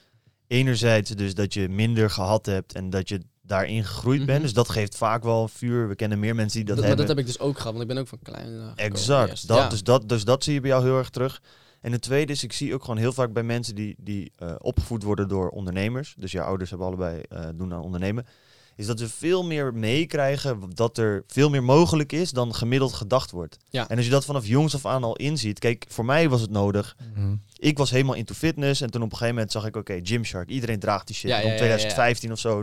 enerzijds dus dat je minder gehad hebt en dat je daarin gegroeid Mhm. bent. Dus dat geeft vaak wel vuur. We kennen meer mensen die dat, Dat, maar hebben. dat heb ik dus ook gehad, want ik ben ook van klein. eh, Exact. Dat, Ja. dus, dat, dus dat zie je bij jou heel erg terug. En het tweede is, ik zie ook gewoon heel vaak bij mensen die, die eh, opgevoed worden door ondernemers. Dus je ouders hebben allebei eh, doen aan ondernemen. Is dat ze veel meer meekrijgen dat er veel meer mogelijk is dan gemiddeld gedacht wordt. Ja. En als je dat vanaf jongs af aan al inziet. Kijk, voor mij was het nodig. Mhm. Ik was helemaal into fitness. En toen op een gegeven moment zag ik, oké, Gymshark. Iedereen draagt die shit. Ja, om ja, ja, ja. 2015 of zo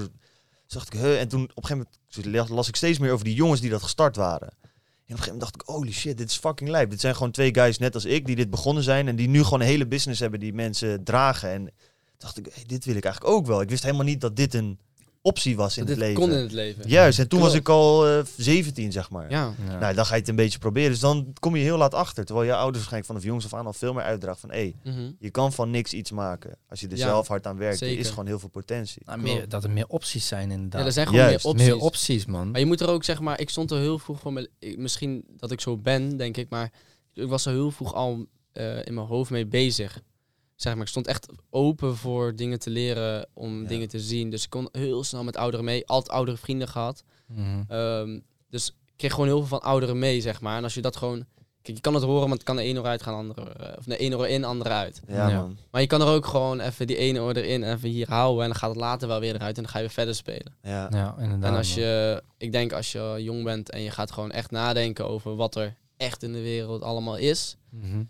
zag ik, huh, en toen op een gegeven moment las- las ik steeds meer over die jongens die dat gestart waren. En op een gegeven moment dacht ik, holy shit, dit is fucking lijp. Dit zijn gewoon twee guys net als ik die dit begonnen zijn en die nu gewoon een hele business hebben die mensen dragen. En dacht ik, hey, dit wil ik eigenlijk ook wel. Ik wist helemaal niet dat dit een optie was in Dat het leven. kon in het leven. Juist, en toen was ik al eh 17, zeg maar. Ja. Ja. Nou, dan ga je het een beetje proberen. Dus dan kom je heel laat achter. Terwijl je ouders waarschijnlijk vanaf jongs af aan al veel meer uitdraagt van... hé, hey, Mhm. je kan van niks iets maken. Als je er Ja, zelf hard aan werkt, er is gewoon heel veel potentie. Nou, meer, dat er meer opties zijn inderdaad. Ja, er zijn gewoon Juist, meer opties. meer opties, man. Maar je moet er ook, zeg maar, ik stond er heel vroeg ik- misschien dat ik zo ben, denk ik, maar ik was er heel vroeg al eh, in mijn hoofd mee bezig. Zeg maar, ik stond echt open voor dingen te leren, om Ja. dingen te zien. Dus ik kon heel snel met ouderen mee, altijd oudere vrienden gehad. Mhm. Ehm, dus ik kreeg gewoon heel veel van ouderen mee, zeg maar. En als je dat gewoon, kijk, je kan het horen, maar het kan de ene oor uit gaan, de andere, eh, of de ene oor in, de andere uit. Ja, Ja. man. Maar je kan er ook gewoon even die ene oor erin, even hier houden en dan gaat het later wel weer eruit en dan ga je weer verder spelen. Ja. Ja, inderdaad. En als je, ik denk als je jong bent en je gaat gewoon echt nadenken over wat er echt in de wereld allemaal is, Mhm.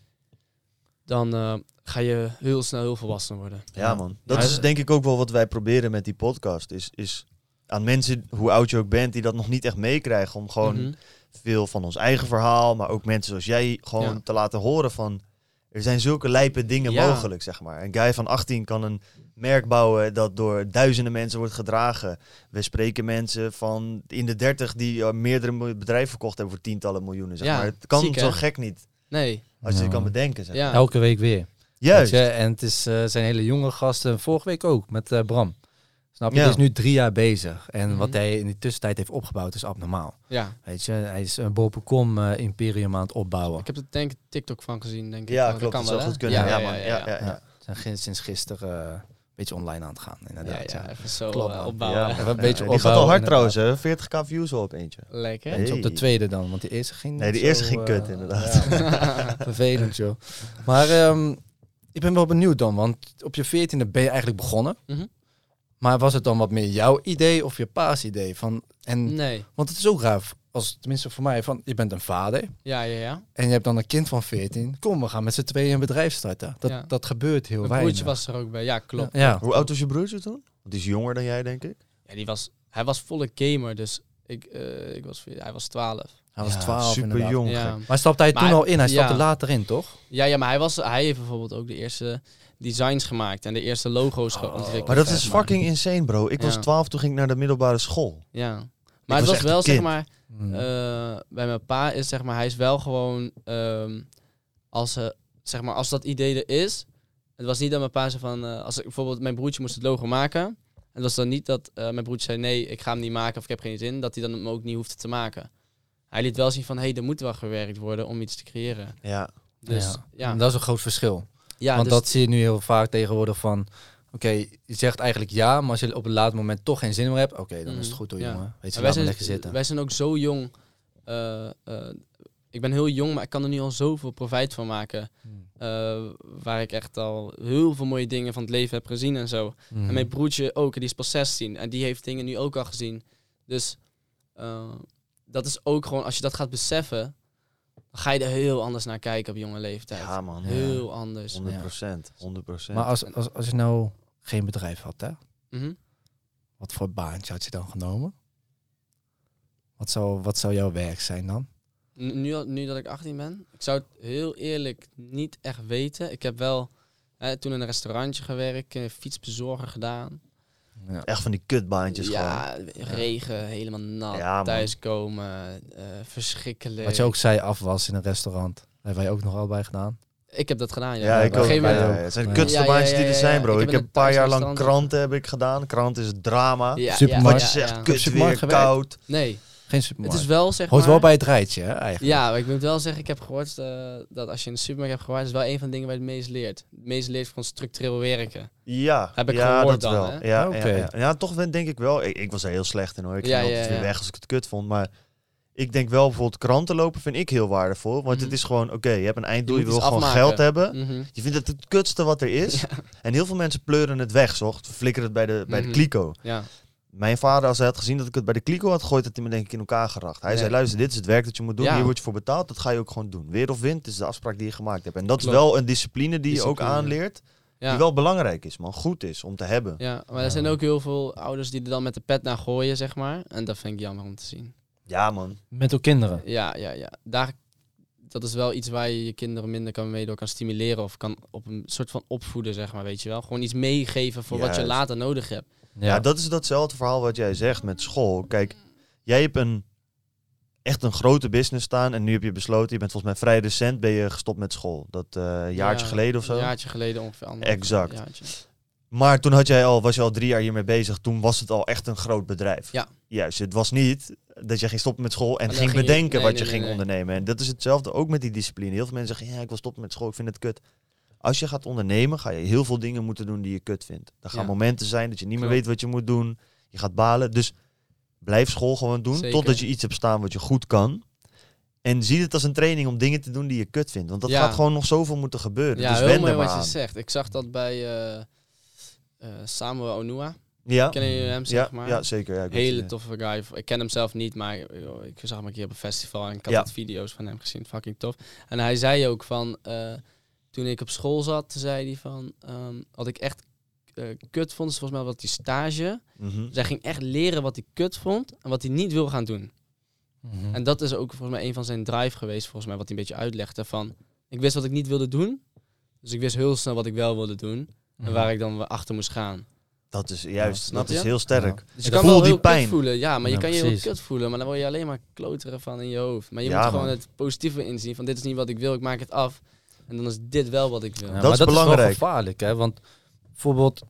Dan eh, ga je heel snel heel volwassen worden. Ja, man. Dat Ja, is denk ik ook wel wat wij proberen met die podcast. Is, is aan mensen, hoe oud je ook bent, die dat nog niet echt meekrijgen. Om gewoon Mhm. veel van ons eigen verhaal, maar ook mensen zoals jij, gewoon Ja. te laten horen van... Er zijn zulke lijpe dingen Ja. mogelijk, zeg maar. Een guy van 18 kan een merk bouwen dat door duizenden mensen wordt gedragen. We spreken mensen van in de 30 die eh, meerdere bedrijven verkocht hebben voor tientallen miljoenen, zeg Ja, maar. Het kan ziek, zo hè? gek niet, Nee, als je het kan bedenken, zeg Ja. Elke week weer. Juist. Weet je? En het is, eh, zijn hele jonge gasten. Vorige week ook met eh, Bram. Snap je? Ja. Hij is nu drie jaar bezig. En Mhm. wat hij in die tussentijd heeft opgebouwd is abnormaal. ja. Weet je? Hij is een bol.com eh, imperium aan het opbouwen. Ik heb er denk ik TikTok van gezien, denk ik. Ja, Dat klopt. kan Dat wel, zou goed kunnen. Ja. Ja, ja, ja. Ja. sinds gisteren beetje online aan het gaan, Ja, inderdaad. ja, Ja, even zo Klopt, eh, opbouwen. Ja. Even een (laughs) beetje die gaat al hard inderdaad. trouwens, hè? 40k views al op eentje. Lekker. Eentje op de Hey. tweede dan, want die eerste ging Nee, die eerste zo, ging eh, kut, inderdaad. ja, (laughs) vervelend, joh. Maar ehm, ik ben wel benieuwd dan, want op je veertiende ben je eigenlijk begonnen. Mhm. Maar was het dan wat meer jouw idee of je pa's idee? Van, en, Nee. Want het is ook raar, als, tenminste voor mij, van je bent een vader Ja, ja, ja. en je hebt dan een kind van 14. Kom, we gaan met z'n tweeën een bedrijf starten. Dat, Ja. dat gebeurt heel Mijn weinig. broertje was er ook bij. Ja, klopt. Ja, ja. Hoe oud was je broertje toen? Want die is jonger dan jij, denk ik. Ja, die was, hij was volle gamer, dus ik, eh, ik was, hij was 12. Hij was Ja, 12 super inderdaad. jong. Ja. Maar stapte hij Maar toen hij- al in? Hij stapte ja. later in, toch? Ja, ja, maar hij, was, hij heeft bijvoorbeeld ook de eerste designs gemaakt en de eerste logo's Oh. ontwikkeld. Maar dat is fucking insane, bro. Ik was Ja. 12 toen ging ik naar de middelbare school. Ja. Maar het was wel, zeg kind. maar, Hmm. eh, bij mijn pa is zeg maar, hij is wel gewoon, ehm, als, eh, zeg maar, als dat idee er is, het was niet dat mijn pa zei van, eh, als ik bijvoorbeeld mijn broertje moest het logo maken, het was dan niet dat eh, mijn broertje zei nee, ik ga hem niet maken of ik heb geen zin, dat hij dan hem ook niet hoefde te maken. Hij liet wel zien van, hé, hey, er moet wel gewerkt worden om iets te creëren. Ja. Dus ja. ja, En dat is een groot verschil. ja Want dus- dat zie je nu heel vaak tegenwoordig van... Oké, je zegt eigenlijk ja, maar als je op een laat moment toch geen zin meer hebt... Oké, dan is het Mhm, goed hoor, ja. jongen. Weet je, wij, zijn, lekker zitten. wij zijn ook zo jong. eh, eh, ik ben heel jong, maar ik kan er nu al zoveel profijt van maken. Hmm. eh, waar ik echt al heel veel mooie dingen van het leven heb gezien en zo. En mijn broertje ook, die is pas 16. En die heeft dingen nu ook al gezien. Dus dat is ook gewoon, als je dat gaat beseffen, dan ga je er heel anders naar kijken op jonge leeftijd. Ja, man. heel anders. 100 procent. 100 procent. Maar als, als, als je nou geen bedrijf had, hè? Mhm. Wat voor baantje had je dan genomen? Wat zou, wat zou jouw werk zijn dan? Nu, nu, al- dat ik 18 ben, ik zou het heel eerlijk niet echt weten. Ik heb wel hè, toen in een restaurantje gewerkt, eh, fietsbezorger gedaan. Ja. Echt van die kutbaantjes gewoon. ja, regen, helemaal nat, Ja, thuiskomen, eh, verschrikkelijk. Wat je ook zei, afwas in een restaurant. Dat hebben wij ook nog allebei gedaan. Ik heb dat gedaan, ja. Ik ook. gegeven Ja, moment- ja, ja. Het zijn de Ja. kutste Ja, ja, baantjes die er zijn, bro. Ik Ik heb een paar jaar lang kranten heb ik gedaan. Krant is drama. Ja, Supermarkt. Wat je zegt, ja. kut weer, gewerkt? koud. Nee, Geen het supermarkt. is wel zeg Hoort maar... wel bij het rijtje, hè, eigenlijk. Ja, maar ik moet wel zeggen, ik heb gehoord eh, dat als je in de supermarkt hebt gewerkt, is wel een van de dingen waar je het meest leert. Het meest leert van structureel werken. Ja, Heb ik ja, gehoord dat dan, wel. hè? Ja, Oké. ja, ja. ja, toch denk ik wel. Ik, ik was er heel slecht in hoor. Ik Ja, ging ja, altijd weer ja. weg als ik het kut vond. Maar ik denk wel bijvoorbeeld kranten lopen vind ik heel waardevol. Want Mhm. het is gewoon, oké, je hebt een einddoel, je, moet wil gewoon afmaken. geld hebben. Mhm. Je vindt het het kutste wat er is. (laughs) En heel veel mensen pleuren het weg, zocht. Flikkeren het bij de, bij de Mhm. kliko. Ja, Mijn vader, als hij had gezien dat ik het bij de kliko had gegooid, had hij me denk ik in elkaar geracht. Hij zei, luister, dit is het werk dat je moet doen. Ja. Hier word je voor betaald. Dat ga je ook gewoon doen. Weer of wind, is de afspraak die je gemaakt hebt. En dat Klopt. is wel een discipline die je ook aanleert. ja. Die wel belangrijk is, man. Goed is om te hebben. ja, maar er zijn ook heel veel ouders die er dan met de pet naar gooien, zeg maar. En dat vind ik jammer om te zien. Ja, man. Met ook kinderen. Ja, ja, ja. Daar, dat is wel iets waar je je kinderen minder kan mee door kan stimuleren of kan op een soort van opvoeden, zeg maar, weet je wel. Gewoon iets meegeven voor wat je later nodig hebt. Ja. dat is datzelfde verhaal wat jij zegt met school. Kijk, jij hebt een echt een grote business staan en nu heb je besloten, je bent volgens mij vrij recent, ben je gestopt met school. Dat eh, een jaartje Ja, geleden of zo. Een jaartje geleden ongeveer. Exact. jaartje. Maar toen had jij al, was je al drie jaar hiermee bezig. Toen was het al echt een groot bedrijf. Ja. Juist, het was niet dat je ging stoppen met school en ging je- bedenken nee, wat je nee, ging ondernemen. En dat is hetzelfde ook met die discipline. Heel veel mensen zeggen, ja, ik wil stoppen met school, ik vind het kut. Als je gaat ondernemen, ga je heel veel dingen moeten doen die je kut vindt. Er gaan Ja. momenten zijn dat je niet meer Klopt. weet wat je moet doen. Je gaat balen. Dus blijf school gewoon doen, Zeker. totdat je iets hebt staan wat je goed kan. En zie het als een training om dingen te doen die je kut vindt. Want dat Ja. gaat gewoon nog zoveel moeten gebeuren. Ja, dus heel mooi wat je zegt. Ik zag dat bij eh, eh, Samuel Onua. Ja, Kennen jullie hem, ja, zeg maar? ja, zeker. Ja, Hele het. toffe guy. Ik ken hem zelf niet, maar joh, ik zag hem een keer op een festival en ik had Ja. video's van hem gezien. Fucking tof. En hij zei ook van, eh, toen ik op school zat, zei hij van, ehm, wat ik echt eh, kut vond, is volgens mij wat die stage. Mhm. Zij ging echt leren wat hij kut vond en wat hij niet wil gaan doen. Mhm. En dat is ook volgens mij een van zijn drive geweest, volgens mij, wat hij een beetje uitlegde van, ik wist wat ik niet wilde doen, dus ik wist heel snel wat ik wel wilde doen Mhm. en waar ik dan weer achter moest gaan. Dat is juist, dat is heel sterk. Ja. Dus je Ik kan voel wel die heel pijn. kut voelen, ja, maar je kan je heel kut voelen, maar dan word je alleen maar kloteren van in je hoofd. Maar je Ja, moet gewoon man. het positieve inzien van dit is niet wat ik wil, ik maak het af. En dan is dit wel wat ik wil. Ja, Dat maar is dat is belangrijk. wel gevaarlijk, hè? Want bijvoorbeeld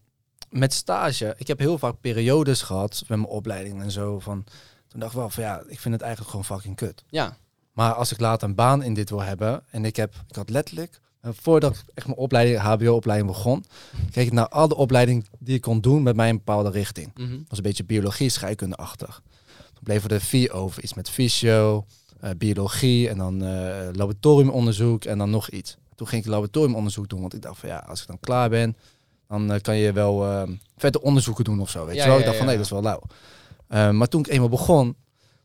met stage, ik heb heel vaak periodes gehad met mijn opleiding en zo. Van, toen dacht ik wel van ja, ik vind het eigenlijk gewoon fucking kut. Ja, Maar als ik later een baan in dit wil hebben en ik heb, ik had letterlijk voordat ik echt mijn opleiding, HBO-opleiding begon, keek ik naar alle opleidingen die ik kon doen met mij een bepaalde richting. Dat was een beetje biologie, scheikundeachtig. Toen bleven er vier over. Iets met fysio, eh, biologie en dan eh, laboratoriumonderzoek en dan nog iets. Toen ging ik laboratoriumonderzoek doen, want ik dacht van ja, als ik dan klaar ben, dan eh, kan je wel eh, verder onderzoeken doen of zo. Weet Ja, je wel? ja, ik dacht van nee, dat is wel lauw. Eh, maar toen ik eenmaal begon,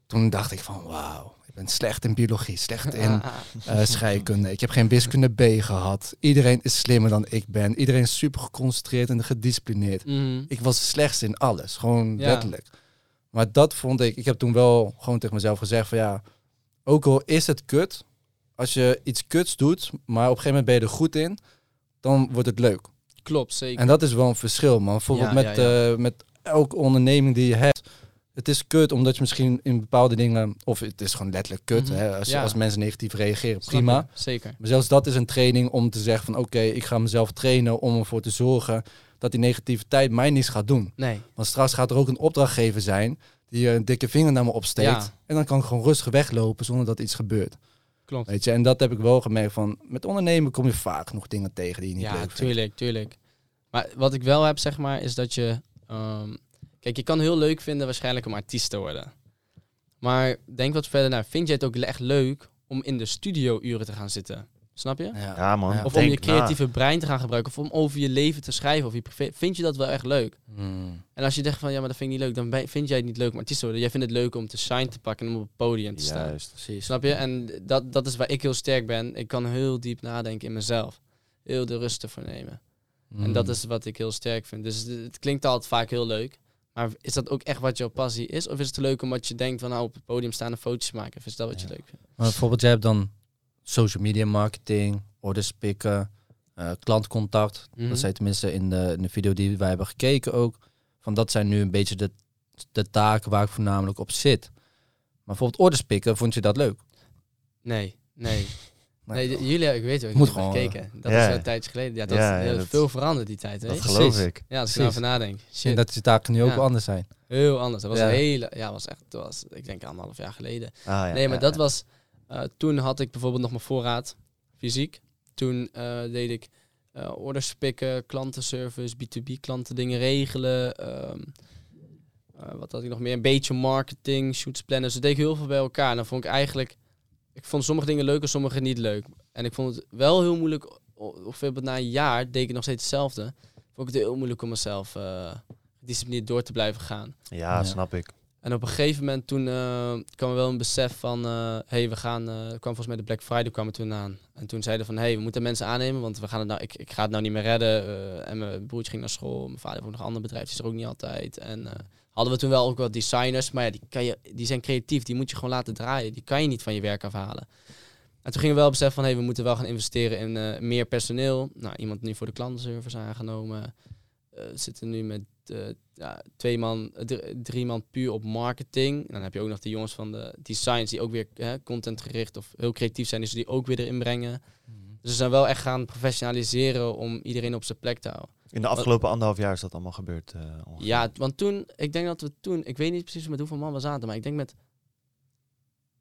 toen dacht ik van wauw, ben slecht in biologie, slecht in (laughs) eh, scheikunde. Ik heb geen wiskunde B gehad. Iedereen is slimmer dan ik ben. Iedereen is super geconcentreerd en gedisciplineerd. Mhm. Ik was slechts in alles, gewoon Ja. letterlijk. Maar dat vond ik, ik heb toen wel gewoon tegen mezelf gezegd van ja, ook al is het kut, als je iets kuts doet, maar op een gegeven moment ben je er goed in, dan wordt het leuk. Klopt, zeker. En dat is wel een verschil, man. Bijvoorbeeld Ja, met, ja, eh, met elke onderneming die je hebt. Het is kut omdat je misschien in bepaalde dingen, of het is gewoon letterlijk kut, Mhm. hè, als, Ja. als mensen negatief reageren, prima. Zeker. Maar zelfs dat is een training om te zeggen van oké, ik ga mezelf trainen om ervoor te zorgen dat die negativiteit mij niets gaat doen. Nee. Want straks gaat er ook een opdrachtgever zijn die een dikke vinger naar me opsteekt. Ja. En dan kan ik gewoon rustig weglopen zonder dat iets gebeurt. Klopt. Weet je, en dat heb ik wel gemerkt van met ondernemen kom je vaak nog dingen tegen die je niet ja, leuk vindt. tuurlijk, tuurlijk. Maar wat ik wel heb, zeg maar, is dat je... ehm, kijk, je kan heel leuk vinden waarschijnlijk om artiest te worden. Maar denk wat verder naar. Vind je het ook echt leuk om in de studio uren te gaan zitten? Snap je? Ja. Ja, man. Ja. Of om je creatieve brein te gaan gebruiken. Of om over je leven te schrijven. Of je privé. Vind je dat wel echt leuk? Hmm. En als je denkt van, ja, maar dat vind ik niet leuk. Dan ben- vind jij het niet leuk om artiest te worden. Jij vindt het leuk om te shine te pakken en om op het podium te staan. Juist. Precies. Snap je? En dat, dat is waar ik heel sterk ben. Ik kan heel diep nadenken in mezelf. Heel de rust ervoor nemen. En Hmm. dat is wat ik heel sterk vind. Dus het, het klinkt altijd vaak heel leuk. Maar is dat ook echt wat jouw passie is? Of is het leuk omdat je denkt van nou op het podium staan en foto's maken? Of is dat wat je leuk vindt? Maar bijvoorbeeld, jij hebt dan social media marketing, orders pikken, eh, klantcontact. Mhm. Dat zijn tenminste in de, in de video die wij hebben gekeken ook. Van dat zijn nu een beetje de, de taken waar ik voornamelijk op zit. Maar bijvoorbeeld orders pikken, vond je dat leuk? Nee, nee. (laughs) Nee, nee de- jullie, ik weet wel, ik Moet heb gewoon, gekeken. Dat ja. is een tijdje geleden. Ja, dat Ja, is heel dat- veel veranderd die tijd. Dat Weet je? geloof Precies. ik. Ja, als ik erover nadenk. En dat die taken nu ook wel anders zijn. heel anders. Dat was Ja. een hele, ja, was echt, dat was, ik denk anderhalf jaar geleden. Ah, ja. nee, maar ja, dat ja. was, eh, toen had ik bijvoorbeeld nog mijn voorraad fysiek. Toen eh, deed ik eh, orders pikken, klantenservice, B2B klanten dingen regelen. ehm, eh, wat had ik nog meer? Een beetje marketing, shoots plannen. Dus dat deed ik heel veel bij elkaar. En dan vond ik eigenlijk, ik vond sommige dingen leuk en sommige niet leuk. En ik vond het wel heel moeilijk, o- of bijvoorbeeld na een jaar deed ik nog steeds hetzelfde. Vond ik het heel moeilijk om mezelf eh gedisciplineerd door te blijven gaan. Ja, Ja. snap ik. En op een gegeven moment toen eh, kwam er wel een besef van, hé, hey, we gaan, eh, kwam volgens mij de Black Friday kwam er toen aan. En toen zeiden van, hé, hey, we moeten mensen aannemen, want we gaan het nou, ik, ik ga het nou niet meer redden. Eh, en mijn broertje ging naar school, mijn vader heeft ook nog een ander bedrijf, die is er ook niet altijd. En eh, hadden we toen wel ook wat designers, maar ja, die, kan je, die zijn creatief, die moet je gewoon laten draaien. Die kan je niet van je werk afhalen. En toen gingen we wel beseffen van, hé, hey, we moeten wel gaan investeren in eh, meer personeel. Nou, iemand nu voor de klantenservice aangenomen. We zitten nu met eh, ja, twee man, dr- drie man puur op marketing. En dan heb je ook nog de jongens van de designs die ook weer hè, contentgericht of heel creatief zijn, dus die ook weer erin brengen. Dus we zijn wel echt gaan professionaliseren om iedereen op zijn plek te houden. In de afgelopen anderhalf jaar is dat allemaal gebeurd. ongeveer. Ja, want toen, ik denk dat we toen, ik weet niet precies met hoeveel man we zaten, maar ik denk met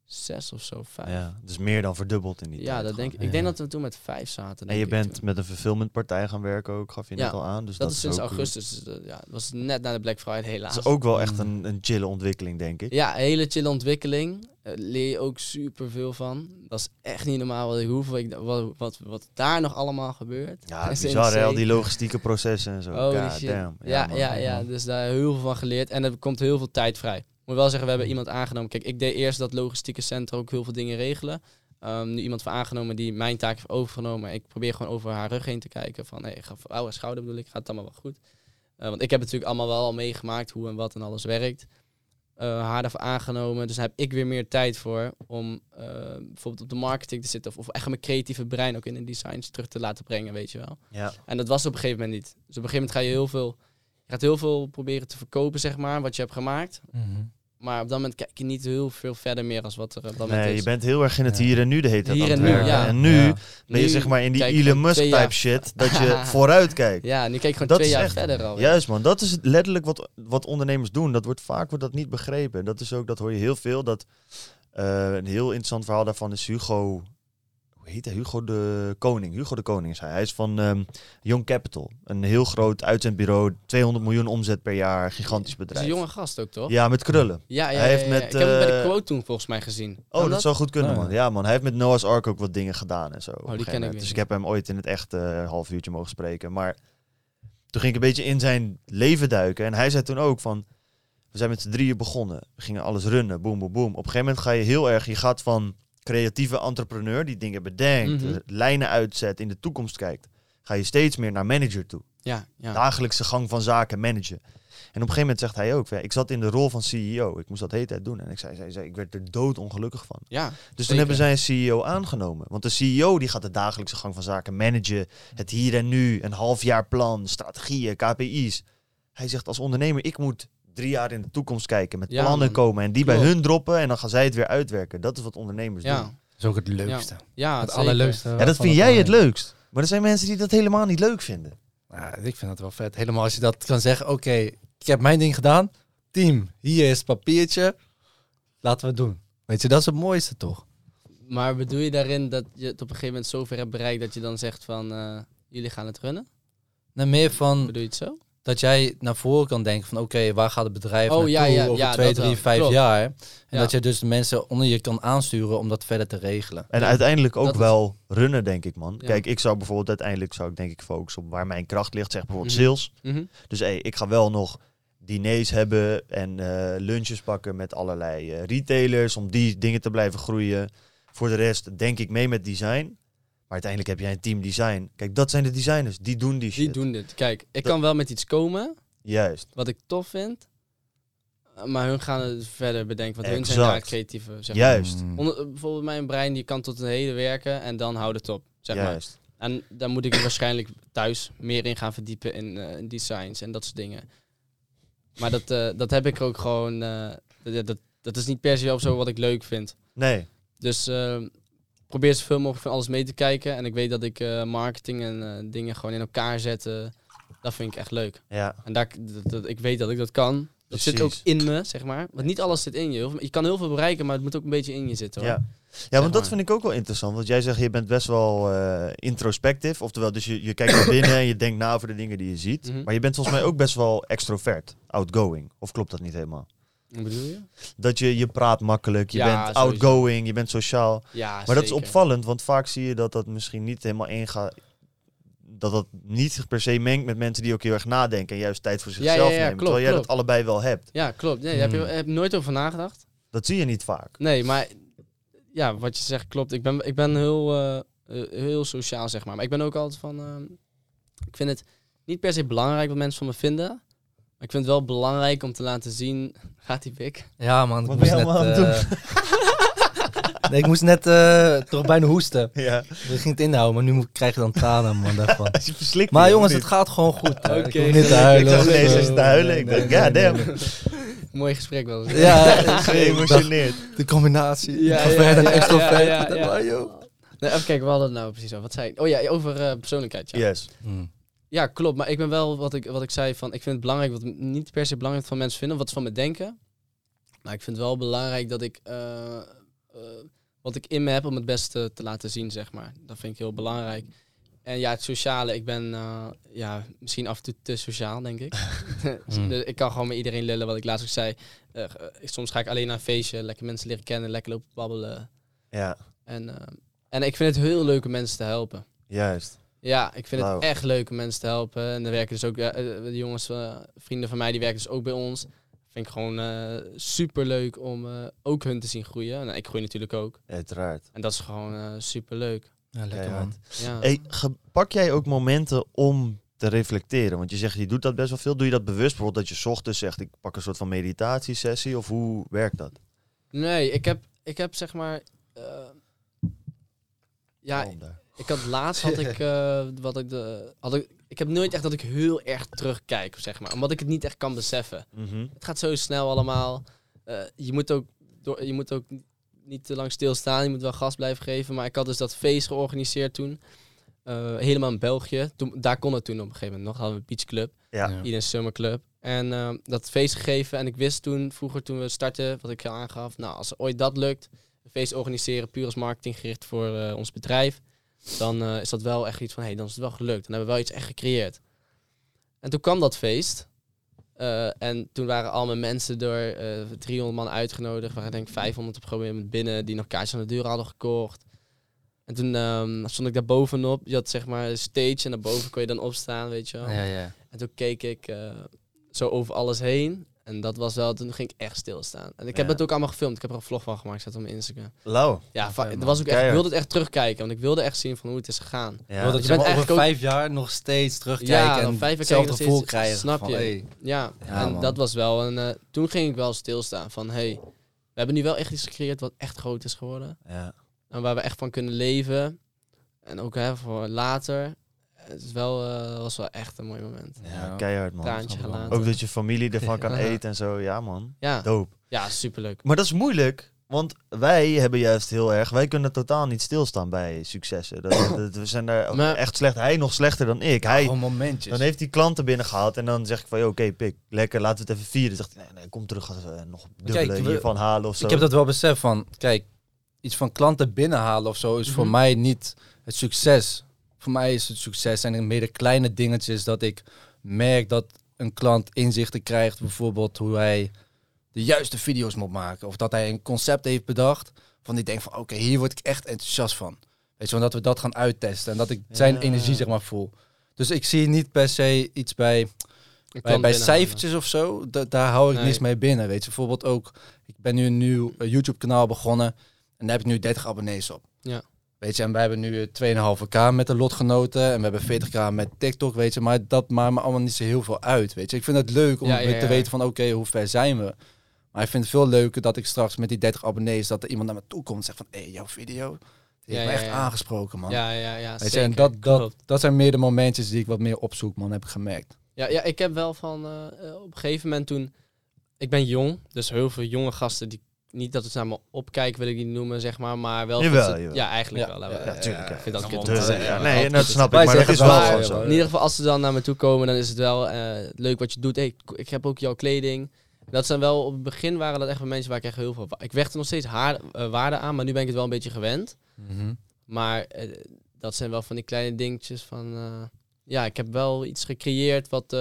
zes of zo, vijf. Ja, ja, dus meer dan verdubbeld in die tijd. dat denk ik. Ik denk Ja. dat we toen met vijf zaten. En je bent toen. met een fulfillmentpartij gaan werken ook, gaf je net Ja, al aan. Dus Dat, dat, is sinds ook, augustus. dus, ja, dat was net na de Black Friday helaas. Dat is ook wel echt Mm. een, een chille ontwikkeling, denk ik. Ja, hele chille ontwikkeling. Eh, leer je ook super veel van. Dat is echt niet normaal wat ik, hoeveel ik, wat, wat, wat daar nog allemaal gebeurt. Ja, (laughs) bizar hè, al die logistieke processen en zo. God damn. Ja, man. ja, ja, dus daar heel veel van geleerd. En er komt heel veel tijd vrij. Ik moet wel zeggen, we hebben iemand aangenomen. Kijk, ik deed eerst dat logistieke centrum ook heel veel dingen regelen. Ehm, nu iemand van aangenomen die mijn taak heeft overgenomen. Ik probeer gewoon over haar rug heen te kijken. Van, hey, ga voor oude schouder bedoel ik, gaat het allemaal wel goed? Eh, want ik heb natuurlijk allemaal wel al meegemaakt, hoe en wat en alles werkt. Eh, haar daarvoor aangenomen. Dus daar heb ik weer meer tijd voor om eh, bijvoorbeeld op de marketing te zitten. Of, of echt mijn creatieve brein ook in de designs terug te laten brengen, weet je wel. Ja. En dat was op een gegeven moment niet. Dus op een gegeven moment ga je heel veel, je gaat heel veel proberen te verkopen, zeg maar, wat je hebt gemaakt. Mhm. Maar op dat moment kijk je niet heel veel verder meer als wat er op dat moment Nee, is. je bent heel erg in het Ja. hier en nu de hele tijd Hier aan het en nu, werken. ja. En nu Ja. ben je Nu zeg maar in die Elon Musk type jaar- shit, dat je (laughs) vooruit kijkt. Ja, nu kijk je gewoon Dat twee jaar echt- verder al. Juist man, dat is letterlijk wat, wat ondernemers doen. Dat wordt vaak wordt dat niet begrepen. Dat is ook, dat hoor je heel veel. Dat, eh, een heel interessant verhaal daarvan is Hugo, heet hij? Hugo de Koning. Hugo de Koning is hij. Hij is van ehm, Young Capital. Een heel groot uitzendbureau. 200 miljoen omzet per jaar. Gigantisch Dat is bedrijf. een jonge gast ook, toch? Ja, met krullen. Ja, ja, Hij heeft ja, ja. met, Ik heb hem bij de eh, quote toen volgens mij gezien. Oh, dat, zou goed kunnen, Oh, man. Ja, man. Hij heeft met Noah's Ark ook wat dingen gedaan en zo. een die ken ik. Dus ik heb hem ooit in het echt eh, half uurtje mogen spreken. Maar toen ging ik een beetje in zijn leven duiken. En hij zei toen ook van... We zijn met z'n drieën begonnen. We gingen alles runnen. Boom, boom, boom. Op een gegeven moment ga je heel erg... Je gaat van creatieve entrepreneur die dingen bedenkt, Mhm. eh, lijnen uitzet, in de toekomst kijkt. Ga je steeds meer naar manager toe. Ja, ja. Dagelijkse gang van zaken managen. En op een gegeven moment zegt hij ook, ik zat in de rol van CEO. Ik moest dat de hele tijd doen. En ik zei, zei, zei ik werd er doodongelukkig van. ja. Dus Zeker. toen hebben zij een CEO aangenomen. Want de CEO die gaat de dagelijkse gang van zaken managen. Het hier en nu, een halfjaarplan, strategieën, KPI's. Hij zegt als ondernemer, ik moet drie jaar in de toekomst kijken. Met Ja, plannen man. komen en die bij hun droppen. En dan gaan zij het weer uitwerken. Dat is wat ondernemers doen. Ja, Dat is ook het leukste. ja Het allerleukste. Ja, dat vind jij het leukst. Maar er zijn mensen die dat helemaal niet leuk vinden. Ja, ik vind dat wel vet. Helemaal als je dat kan zeggen. Oké, ik heb mijn ding gedaan. Team, hier is het papiertje. Laten we het doen. Weet je, dat is het mooiste toch? Maar bedoel je daarin dat je het op een gegeven moment zover hebt bereikt dat je dan zegt van eh, jullie gaan het runnen? Nee, meer van Bedoel je het zo? Dat jij naar voren kan denken van oké, waar gaat het bedrijf Oh, naartoe ja, ja, over ja, twee, drie, wel. vijf Klopt. jaar. En Ja. dat je dus de mensen onder je kan aansturen om dat verder te regelen. En Ja, uiteindelijk ook dat is- wel runnen, denk ik, man. Ja. Kijk, ik zou bijvoorbeeld uiteindelijk zou ik denk ik focussen op waar mijn kracht ligt. Zeg bijvoorbeeld Mhm. sales. Mhm. Dus hey, ik ga wel nog diners hebben en eh, lunches pakken met allerlei eh, retailers om die dingen te blijven groeien. Voor de rest denk ik mee met design. Maar uiteindelijk heb jij een team design. Kijk, dat zijn de designers. Die doen die shit. Die doen dit. Kijk, ik Dat- kan wel met iets komen Juist. wat ik tof vind. Maar hun gaan het verder bedenken. Want hun zijn daar creatieve. Zeg maar. Juist. Mm. Onder, bijvoorbeeld mijn brein die kan tot een hele werken en dan houdt het op. Zeg maar. Juist. En daar moet ik waarschijnlijk thuis meer in gaan verdiepen in, eh, in designs en dat soort dingen. Maar dat, eh, dat heb ik ook gewoon. eh, dat, dat, dat is niet per se of zo wat ik leuk vind. Nee. Dus eh, probeer zoveel mogelijk van alles mee te kijken. En ik weet dat ik eh, marketing en eh, dingen gewoon in elkaar zetten. Dat vind ik echt leuk. Ja. En daar, dat, dat- ik weet dat ik dat kan. Dat zit ook in me, zeg maar. Want niet alles zit in je. Je kan heel veel bereiken, maar het moet ook een beetje in je zitten. Hoor. Ja. Ja, want dat maar. vind ik ook wel interessant. Want jij zegt, je bent best wel eh introspectief. Oftewel, dus je, je kijkt naar binnen en je denkt na over de dingen die je ziet. Mhm. Maar je bent volgens mij ook best wel extrovert, outgoing. Of klopt dat niet helemaal? Wat bedoel je? Dat je, je praat makkelijk, je Ja, bent sowieso. outgoing, je bent sociaal. Ja, Maar dat is opvallend, want vaak zie je dat dat misschien niet helemaal ingaat. Dat dat niet per se mengt met mensen die ook heel erg nadenken en juist tijd voor zichzelf nemen. klopt, terwijl jij klopt. dat allebei wel hebt. Ja, klopt. Nee, daar heb je Hmm. heb je nooit over nagedacht. Dat zie je niet vaak. Nee, maar ja, wat je zegt klopt. Ik ben, ik ben heel, eh, eh, heel sociaal, zeg maar. Maar ik ben ook altijd van... ehm, ik vind het niet per se belangrijk wat mensen van me vinden. Maar ik vind het wel belangrijk om te laten zien... Gaat die pik? Ja man, ik Wat moest ben je net... allemaal aan het eh, nee, ik moest net eh, toch bijna hoesten. Ja. Ik ging het inhouden, maar nu moet- krijg je dan tranen man daarvan. (laughs) Als je verslikt Maar jongens, het gaat gewoon goed. eh. Oké. Ik hoef niet te huilen. Ik dacht of ineens, zo. is het te huilen? Ik Nee, dacht, nee, ja, nee, damn. nee. Mooi gesprek wel. eens. (laughs) Ja. (laughs) Geëmotioneerd. de combinatie. Ja, ja, en ja, extrovert. ja. Nee, even kijken, we hadden het nou precies over. Wat zei ik? Oh ja, over eh, persoonlijkheid. Ja. Yes. Hmm. Ja, klopt. Maar ik ben wel wat ik, wat ik zei van, ik vind het belangrijk, wat niet per se belangrijk van mensen vinden, wat ze van me denken. Maar ik vind het wel belangrijk dat ik, eh, eh, wat ik in me heb om het beste te laten zien, zeg maar. Dat vind ik heel belangrijk. En ja, het sociale, ik ben eh, ja, misschien af en toe te sociaal, denk ik. Mm. (laughs) Dus ik kan gewoon met iedereen lullen, wat ik laatst ook zei. Soms ga ik alleen naar een feestje, lekker mensen leren kennen, lekker lopen babbelen. Ja, En, en ik vind het heel leuk om mensen te helpen. juist. Ja, ik vind het echt leuk om mensen te helpen. En dan werken dus ook eh, eh, de jongens, eh, vrienden van mij, die werken dus ook bij ons. Vind ik gewoon super leuk om eh, ook hun te zien groeien. Nou, ik groei natuurlijk ook. Uiteraard. En dat is gewoon super leuk. Ja, lekker man. Ja. Hey, pak jij ook momenten om te reflecteren? Want je zegt, je doet dat best wel veel. Doe je dat bewust? Bijvoorbeeld dat je 's ochtends zegt, ik pak een soort van meditatiesessie? Of hoe werkt dat? Nee, ik heb, ik heb zeg maar. eh, ja. Ik had laatst had ik (laughs) eh, wat ik de had ik, ik heb nooit echt dat ik heel erg terugkijk zeg maar, omdat ik het niet echt kan beseffen. Mhm. Het gaat zo snel allemaal. Eh, je moet ook door, je moet ook niet te lang stilstaan. Je moet wel gas blijven geven. Maar ik had dus dat feest georganiseerd toen. Eh, helemaal in België. Toen, daar kon het toen op een gegeven moment nog. Hadden we een Beach Club. Ja. Ja. Eden Summer Club. En dat feest gegeven. En ik wist toen, vroeger toen we startten, wat ik al aangaf. Nou, als ooit dat lukt, een feest organiseren, puur als marketing gericht voor eh, ons bedrijf, dan eh, is dat wel echt iets van, hé, hey, dan is het wel gelukt. Dan hebben we wel iets echt gecreëerd. En toen kwam dat feest. eh, en toen waren al mijn mensen door eh 300 man uitgenodigd. We waren denk ik 500 op binnen die nog kaartjes aan de deur hadden gekocht. En toen ehm, stond ik daar bovenop. Je had zeg maar een stage en daarboven kon je dan opstaan, weet je wel. Ja, ja. En toen keek ik eh, zo over alles heen. En dat was wel, toen ging ik echt stilstaan. En ik heb Ja. het ook allemaal gefilmd. Ik heb er een vlog van gemaakt, zet op mijn Instagram. Lauw. Ja, was ook echt, ik wilde het echt terugkijken. Want ik wilde echt zien van hoe het is gegaan. Ja. Wil dat je je bent maar over eigenlijk ook- vijf jaar nog steeds terugkijken Ja, en vijf hetzelfde gevoel krijgen. snap van, je? hey, Ja, Ja, en man. dat was wel een... eh, toen ging ik wel stilstaan van, hey, we hebben nu wel echt iets gecreëerd wat echt groot is geworden. Ja. En waar we echt van kunnen leven. En ook hè, voor later. Het is wel, eh, was wel echt een mooi moment. Ja, keihard man. Traantje gelaten. Ook dat je familie ervan kan (laughs) eten en zo. Ja man, Ja, dope. ja superleuk. Maar dat is moeilijk, want wij hebben juist heel erg... Wij kunnen totaal niet stilstaan bij successen. Dat, (coughs) dat- we zijn daar Maar- echt slecht. Hij nog slechter dan ik. Hij, momentjes. dan heeft hij klanten binnengehaald en dan zeg ik van... "Yo, Oké, pik, lekker, laten we het even vieren. Dan zegt hij, nee, nee, kom terug, als we nog dubbele Kijk, we- hiervan halen of zo. Ik heb dat wel besef van, kijk, iets van klanten binnenhalen of zo is voor Mhm. mij niet het succes. Voor mij is het succes zijn er meer de kleine dingetjes dat ik merk dat een klant inzichten krijgt, bijvoorbeeld hoe hij de juiste video's moet maken. Of dat hij een concept heeft bedacht van die denkt van oké, hier word ik echt enthousiast van. Weet je, want dat we dat gaan uittesten en dat ik zijn Ja. energie zeg maar voel. Dus ik zie niet per se iets bij bij, bij cijfertjes of zo, da- daar hou ik Nee. niks mee binnen. Weet je, bijvoorbeeld ook, ik ben nu een nieuw eh, YouTube-kanaal begonnen en daar heb ik nu 30 abonnees op. Ja. Weet je, en wij hebben nu eh, 2,5k met de lotgenoten en we hebben 40k met TikTok, weet je, maar dat maakt me allemaal niet zo heel veel uit, weet je. Ik vind het leuk om Ja, ja, te weten van, oké, hoe ver zijn we? Maar ik vind het veel leuker dat ik straks met die 30 abonnees, dat er iemand naar me toe komt en zegt van, hé, hey, jouw video, die heeft me echt aangesproken, man. Ja, ja, ja. Weet je, zeker. en dat, dat, Klopt. dat zijn meer de momentjes die ik wat meer opzoek, man, heb ik gemerkt. Ja, ja, ik heb wel van eh, eh, op een gegeven moment toen. Ik ben jong, dus heel veel jonge gasten die niet dat het naar me opkijken, wil ik niet noemen, zeg maar, maar wel. Jawel, dat ze- jawel. Ja, eigenlijk Ja, wel. ja, hè. Ja, tuurlijk. Ik vind dat kut Dus, nee, dat snap ik, maar dat is wel gewoon zo. In ieder geval, als ze dan naar me toe komen, dan is het wel eh, leuk wat je doet. Hey, ik, ik heb ook jouw kleding. Dat zijn wel, op het begin waren dat echt wel mensen waar ik echt heel veel... Ik werd er nog steeds haar, eh, waarde aan, maar nu ben ik het wel een beetje gewend. Mhm. Maar eh, dat zijn wel van die kleine dingetjes van... eh, ja, ik heb wel iets gecreëerd wat,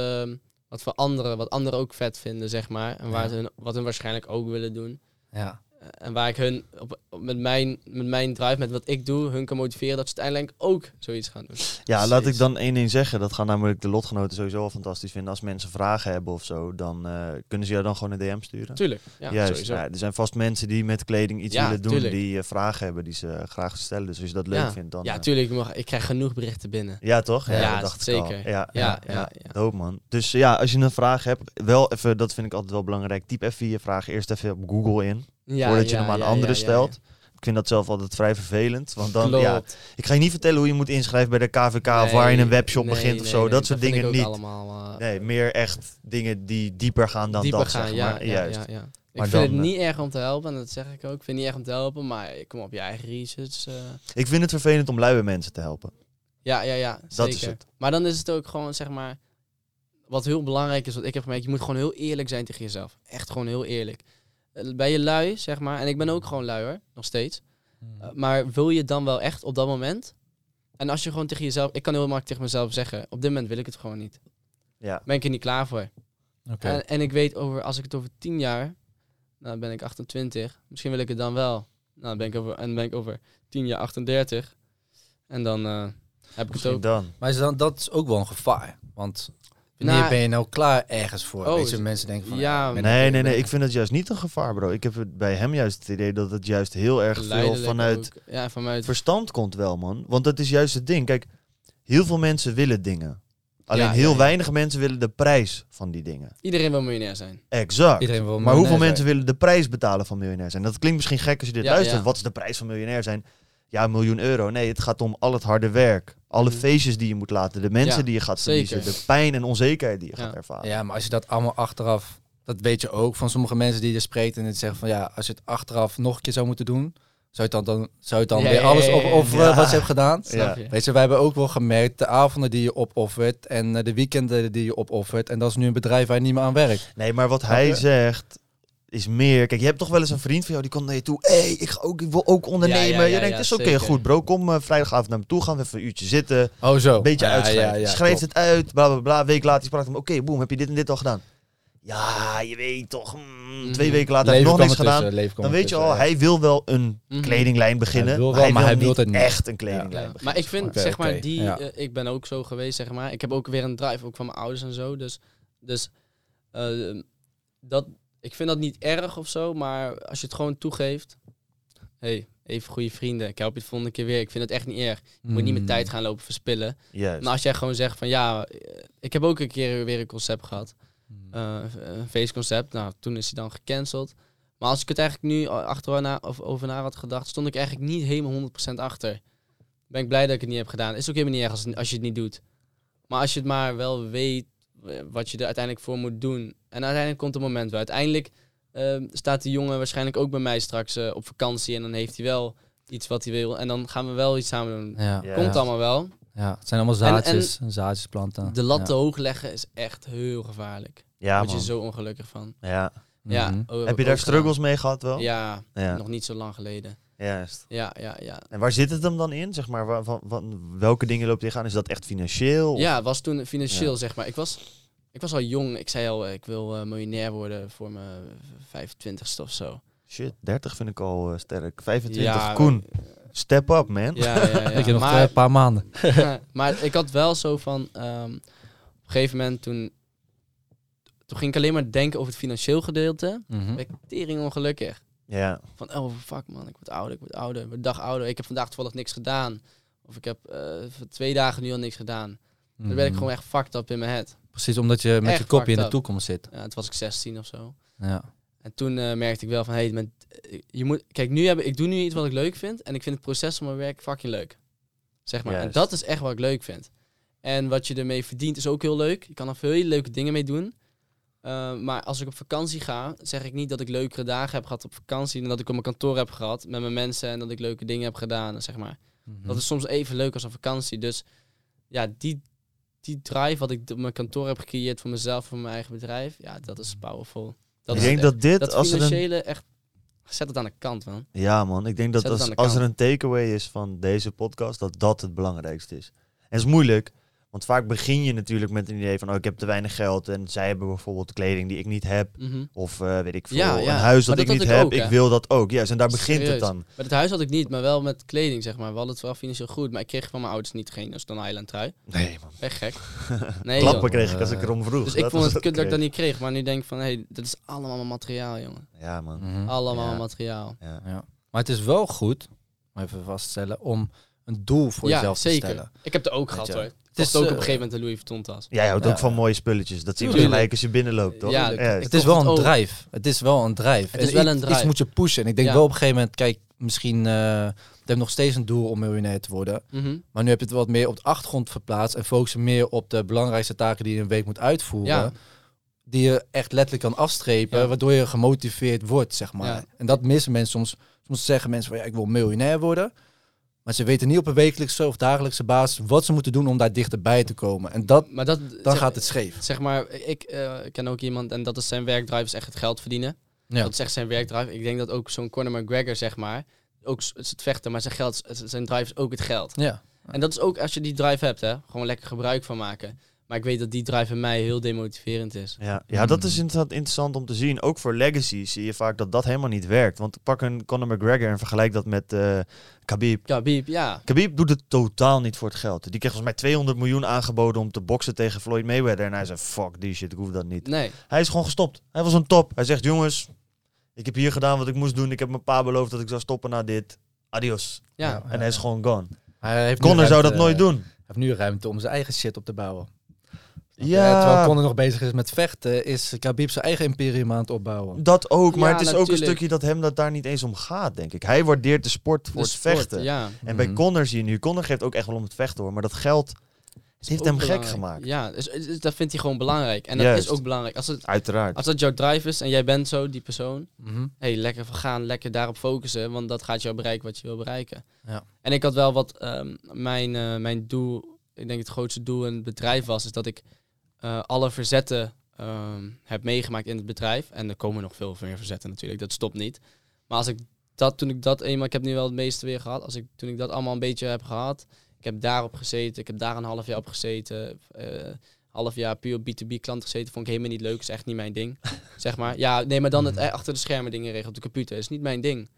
wat voor anderen, wat anderen ook vet vinden, zeg maar. En waar Ja. hun, wat hun waarschijnlijk ook willen doen. Ja. Eh, En waar ik hun op, op- met, mijn, met mijn drive, met wat ik doe, hun kan motiveren dat ze uiteindelijk ook zoiets gaan doen. Ja, laat ik dan één ding zeggen. Dat gaan namelijk de lotgenoten sowieso wel fantastisch vinden. Als mensen vragen hebben of zo, dan eh, kunnen ze jou dan gewoon een DM sturen. Tuurlijk, ja, Juist. sowieso. Ja, er zijn vast mensen die met kleding iets Ja, willen doen, tuurlijk. die eh, vragen hebben die ze graag stellen. Dus als je dat leuk ja. vindt, dan... ja, tuurlijk. mag- Ik krijg genoeg berichten binnen. ja, toch? Ja, dat dacht ik al. zeker. Ja, ja, Ja, ja, ja, ja. Dope, man. Dus ja, als je een vraag hebt, wel even, dat vind ik altijd wel belangrijk. Typ even je vraag eerst even op Google in, Ja, voordat je ja, hem aan anderen stelt. Ik vind dat zelf altijd vrij vervelend. Want dan, Klopt. ja, ik ga je niet vertellen hoe je moet inschrijven bij de KVK of waar je een webshop Nee, begint of zo. dat soort dingen niet. allemaal eh, Nee, meer echt dingen die dieper gaan dan dieper dat, gaan. zeg ja, maar. ja, Juist. ja, ja. Ik vind dan, het eh, niet erg om te helpen, en dat zeg ik ook. Ik vind het niet erg om te helpen, maar kom op je eigen research. eh. Ik vind het vervelend om luie mensen te helpen. ja, ja, ja, Dat zeker. is het. Maar dan is het ook gewoon, zeg maar, wat heel belangrijk is, wat ik heb gemerkt, je moet gewoon heel eerlijk zijn tegen jezelf. Echt gewoon heel eerlijk. Eh, Ben je lui, zeg maar, en ik ben ook gewoon lui hoor, nog steeds. Uh, maar wil je dan wel echt op dat moment? En als je gewoon tegen jezelf... Ik kan heel makkelijk tegen mezelf zeggen... Op dit moment wil ik het gewoon niet. Ja. Ben ik er niet klaar voor. Oké. En, en ik weet over... Als ik het over 10 jaar... Nou, dan ben ik 28. Misschien wil ik het dan wel. Nou, dan ben ik over, en ben ik over 10 jaar 38. En dan eh, heb ik het ook... dan. Maar is dan, dat is ook wel een gevaar. Want wanneer Nou, ben je nou klaar ergens voor? Oh, Weet je, mensen denken van... ja, Nee, ik- nee, nee. Ik vind het juist niet een gevaar, bro. Ik heb het bij hem juist het idee dat het juist heel erg veel vanuit. Ja, vanuit... verstand komt wel, man. Want dat is juist het ding. Kijk, heel veel mensen willen dingen. Alleen Ja, heel ja, ja. weinig mensen willen de prijs van die dingen. Iedereen wil miljonair zijn. Exact. Iedereen wil maar hoeveel zijn. mensen willen de prijs betalen van miljonair zijn? Dat klinkt misschien gek als je dit Ja, luistert. ja. Wat is de prijs van miljonair zijn? Ja, een miljoen euro. Nee, het gaat om al het harde werk. Alle Mhm. feestjes die je moet laten. De mensen Ja, die je gaat verliezen. De pijn en onzekerheid die je Ja. gaat ervaren. Ja, maar als je dat allemaal achteraf... Dat weet je ook van sommige mensen die je spreekt en het zeggen van... Ja, als je het achteraf nog een keer zou moeten doen... Zou je het dan, dan, zou je dan Ja, weer ja, alles ja. opofferen Ja. wat je hebt gedaan? Je? Weet je, wij hebben ook wel gemerkt de avonden die je opoffert en eh, de weekenden die je opoffert. En dat is nu een bedrijf waar je niet meer aan werkt. Nee, maar wat hij zegt, is meer... Kijk, je hebt toch wel eens een vriend van jou die komt naar je toe. Hé, hey, ik, ga ook, ik wil ook ondernemen. Ja, ja, ja, je denkt, ja, is oké, goed bro. Kom eh, vrijdagavond naar me toe. Gaan we even een uurtje zitten. Oh, zo. Een beetje Ja, uitschrijven. ja, ja, Schrijft klopt. het uit, bla bla bla. Week later sprak hem. Oké, boem, heb je dit en dit al gedaan? Ja, je weet toch. mm, twee Mhm. weken later heb ik nog niks gedaan. Dan weet je al, hij wil wel een Mhm. kledinglijn beginnen. Hij wil maar wel, hij maar wil hij wil niet het niet. echt een kledinglijn Ja, beginnen. maar ik vind, zeg maar, die... ja. eh, ik ben ook zo geweest, zeg maar. Ik heb ook weer een drive, ook van mijn ouders en zo. Dus, dus eh, dat, ik vind dat niet erg of zo, maar als je het gewoon toegeeft... hey, even goede vrienden, ik help je de volgende keer weer. Ik vind het echt niet erg. Je moet niet mijn Mm. tijd gaan lopen verspillen. Juist. Maar als jij gewoon zegt van, ja... eh, Ik heb ook een keer weer een concept gehad. Mm. eh, een feestconcept. Nou, toen is hij dan gecanceld. Maar als ik het eigenlijk nu achteraf na, of over na had gedacht, stond ik eigenlijk niet helemaal 100% achter. Ben ik blij dat ik het niet heb gedaan. Is ook helemaal niet erg als, als je het niet doet. Maar als je het maar wel weet eh, wat je er uiteindelijk voor moet doen. En uiteindelijk komt het moment wel. Uiteindelijk eh, staat die jongen waarschijnlijk ook bij mij straks eh, op vakantie. En dan heeft hij wel iets wat hij wil. En dan gaan we wel iets samen doen. Ja. Komt allemaal wel. ja, het zijn allemaal En- zaadjes, en, zaadjes planten. De lat te ja. hoog leggen is echt heel gevaarlijk. Daar ja, word je man. zo ongelukkig van. Ja. Ja, Mhm. Heb je daar struggles mee gehad wel? Ja, Ja, nog niet zo lang geleden. juist. Ja, ja, ja. En waar zit het hem dan in? Zeg maar, wa- wa- wa- welke dingen loopt tegenaan? Is dat echt financieel? Of- Ja, het was toen financieel, Ja. zeg maar. Ik was, ik was al jong. Ik zei al, eh, ik wil eh, miljonair worden voor mijn 25ste of zo. Shit, 30 vind ik al eh, sterk. 25, Ja, Koen. Step up, man. Ja, ja, (laughs) ja. Ik heb nog maar, een paar maanden. (laughs) maar ik had wel zo van... ehm, op een gegeven moment toen... Toen ging ik alleen maar denken over het financieel gedeelte. Ben ik tering ongelukkig. Ja, Van, oh fuck man, ik word ouder, ik word ouder. Ik word dag ouder. Ik heb vandaag toevallig niks gedaan. Of ik heb eh, twee dagen nu al niks gedaan. Dan ben ik Mhm. gewoon echt fucked up in mijn head. Precies, omdat je met Echt je kopje in de up. toekomst zit. Ja, toen was ik 16 of zo. Ja. En toen eh, merkte ik wel van, hey, met, je moet, kijk, nu heb, ik doe nu iets wat ik leuk vind. En ik vind het proces van mijn werk fucking leuk. Zeg maar. En dat is echt wat ik leuk vind. En wat je ermee verdient is ook heel leuk. Je kan er veel hele leuke dingen mee doen. Eh, maar als ik op vakantie ga, zeg ik niet dat ik leukere dagen heb gehad op vakantie. Dan dat ik op mijn kantoor heb gehad met mijn mensen. En dat ik leuke dingen heb gedaan, zeg maar. Mhm. Dat is soms even leuk als een vakantie. Dus ja, die, die drive wat ik op mijn kantoor heb gecreëerd voor mezelf, voor mijn eigen bedrijf. Ja, dat is powerful. Dat ik is denk echt- dat dit, dat als er een... financiële echt... Zet het aan de kant, man. Ja man, ik denk dat als, als er een takeaway is van deze podcast, dat dat het belangrijkste is. En het is moeilijk, want vaak begin je natuurlijk met een idee van, oh ik heb te weinig geld en zij hebben bijvoorbeeld kleding die ik niet heb. Mhm. Of eh, weet ik veel, Ja, ja. een huis dat ik dat niet ik heb, ook, ik wil dat ook. Juist, en daar begint het dan. Met het huis had ik niet, maar wel met kleding, zeg maar. We hadden het wel financieel goed, maar ik kreeg van mijn ouders niet geen Stone Island trui. Nee man, Echt gek. (laughs) Nee, klappen joh. kreeg ik als ik erom vroeg. Dus ik Dat vond het kut dat ik dat niet kreeg. Maar nu denk ik van, hé, hey, dit is allemaal materiaal, jongen. Ja man, Mhm. Allemaal Ja. materiaal. ja. Ja. Maar het is wel goed, om even vast te stellen, om een doel voor ja, jezelf te zeker. stellen. Ik heb het ook gehad, je, hoor. het is ook op eh, een gegeven moment een Louis Vuitton tas. Jij houdt Ja. ook van mooie spulletjes. Dat zien we Tuurlijk. gelijk als je binnenloopt, toch? Ja. Het is wel een drive. Het is wel een drive. Het is En wel iets- een drive. Iets moet je pushen. En ik denk Ja. wel op een gegeven moment, kijk, misschien uh, ik heb nog steeds een doel om miljonair te worden. Mhm. Maar nu heb je het wat meer op de achtergrond verplaatst en focus je meer op de belangrijkste taken die je een week moet uitvoeren. Ja. Die je echt letterlijk kan afstrepen, Ja. waardoor je gemotiveerd wordt, zeg maar. Ja. En dat missen mensen soms. Soms zeggen mensen van ja, ik wil miljonair worden. Maar ze weten niet op een wekelijkse of dagelijkse basis wat ze moeten doen om daar dichterbij te komen. En dat, Maar dat, dan zeg, gaat het scheef. Zeg maar, ik eh, ken ook iemand en dat is zijn werkdrive is echt het geld verdienen. Ja. Dat is echt zijn werkdrive. Ik denk dat ook zo'n Conor McGregor, zeg maar, ook het het vechten, maar zijn, geld, zijn drive is ook het geld. Ja. En dat is ook als je die drive hebt, hè, gewoon lekker gebruik van maken. Maar ik weet dat die drive in mij heel demotiverend is. Ja, ja dat is Mm. inderdaad interessant om te zien. Ook voor legacy zie je vaak dat dat helemaal niet werkt. Want pak een Conor McGregor en vergelijk dat met eh Khabib. Ja, Biep, ja. Khabib doet het totaal niet voor het geld. Die kreeg volgens mij 200 miljoen aangeboden om te boksen tegen Floyd Mayweather. En hij zei, fuck die shit, ik hoef dat niet. Nee. Hij is gewoon gestopt. Hij was een top. Hij zegt, jongens, ik heb hier gedaan wat ik moest doen. Ik heb mijn pa beloofd dat ik zou stoppen na dit. Adios. Ja. En hij is gewoon gone. Hij heeft Conor zou dat nooit doen. Hij heeft nu ruimte om zijn eigen shit op te bouwen. Ja. Ja. terwijl Conor nog bezig is met vechten, is Khabib zijn eigen imperium aan het opbouwen. Dat ook, maar Ja, het is ook een stukje dat hem dat daar niet eens om gaat, denk ik. Hij waardeert de sport voor De het sport, vechten. Ja. En bij Mhm. Connor zie je nu, Connor geeft ook echt wel om het vechten hoor, maar dat geld het heeft hem gek gemaakt. Ja, dus, dus dat vindt hij gewoon belangrijk. En dat Juist. is ook belangrijk. Als, het, Uiteraard. als dat jouw drive is en jij bent zo, die persoon, Mhm. hey, lekker gaan, lekker daarop focussen, want dat gaat jou bereiken wat je wil bereiken. Ja. En ik had wel wat ehm, mijn, eh, mijn doel, ik denk het grootste doel in het bedrijf was, is dat ik eh, alle verzetten ehm, heb meegemaakt in het bedrijf. En er komen nog veel meer verzetten natuurlijk. Dat stopt niet. Maar als ik dat, toen ik dat eenmaal, ik heb nu wel het meeste weer gehad. Als ik, toen ik dat allemaal een beetje heb gehad. Ik heb daarop gezeten. Ik heb daar een half jaar op gezeten. eh, half jaar puur op B2B klant gezeten. Vond ik helemaal niet leuk. Is echt niet mijn ding. (laughs) zeg maar. Ja, nee, maar dan het eh, achter de schermen dingen regelen op de computer. Is niet mijn ding.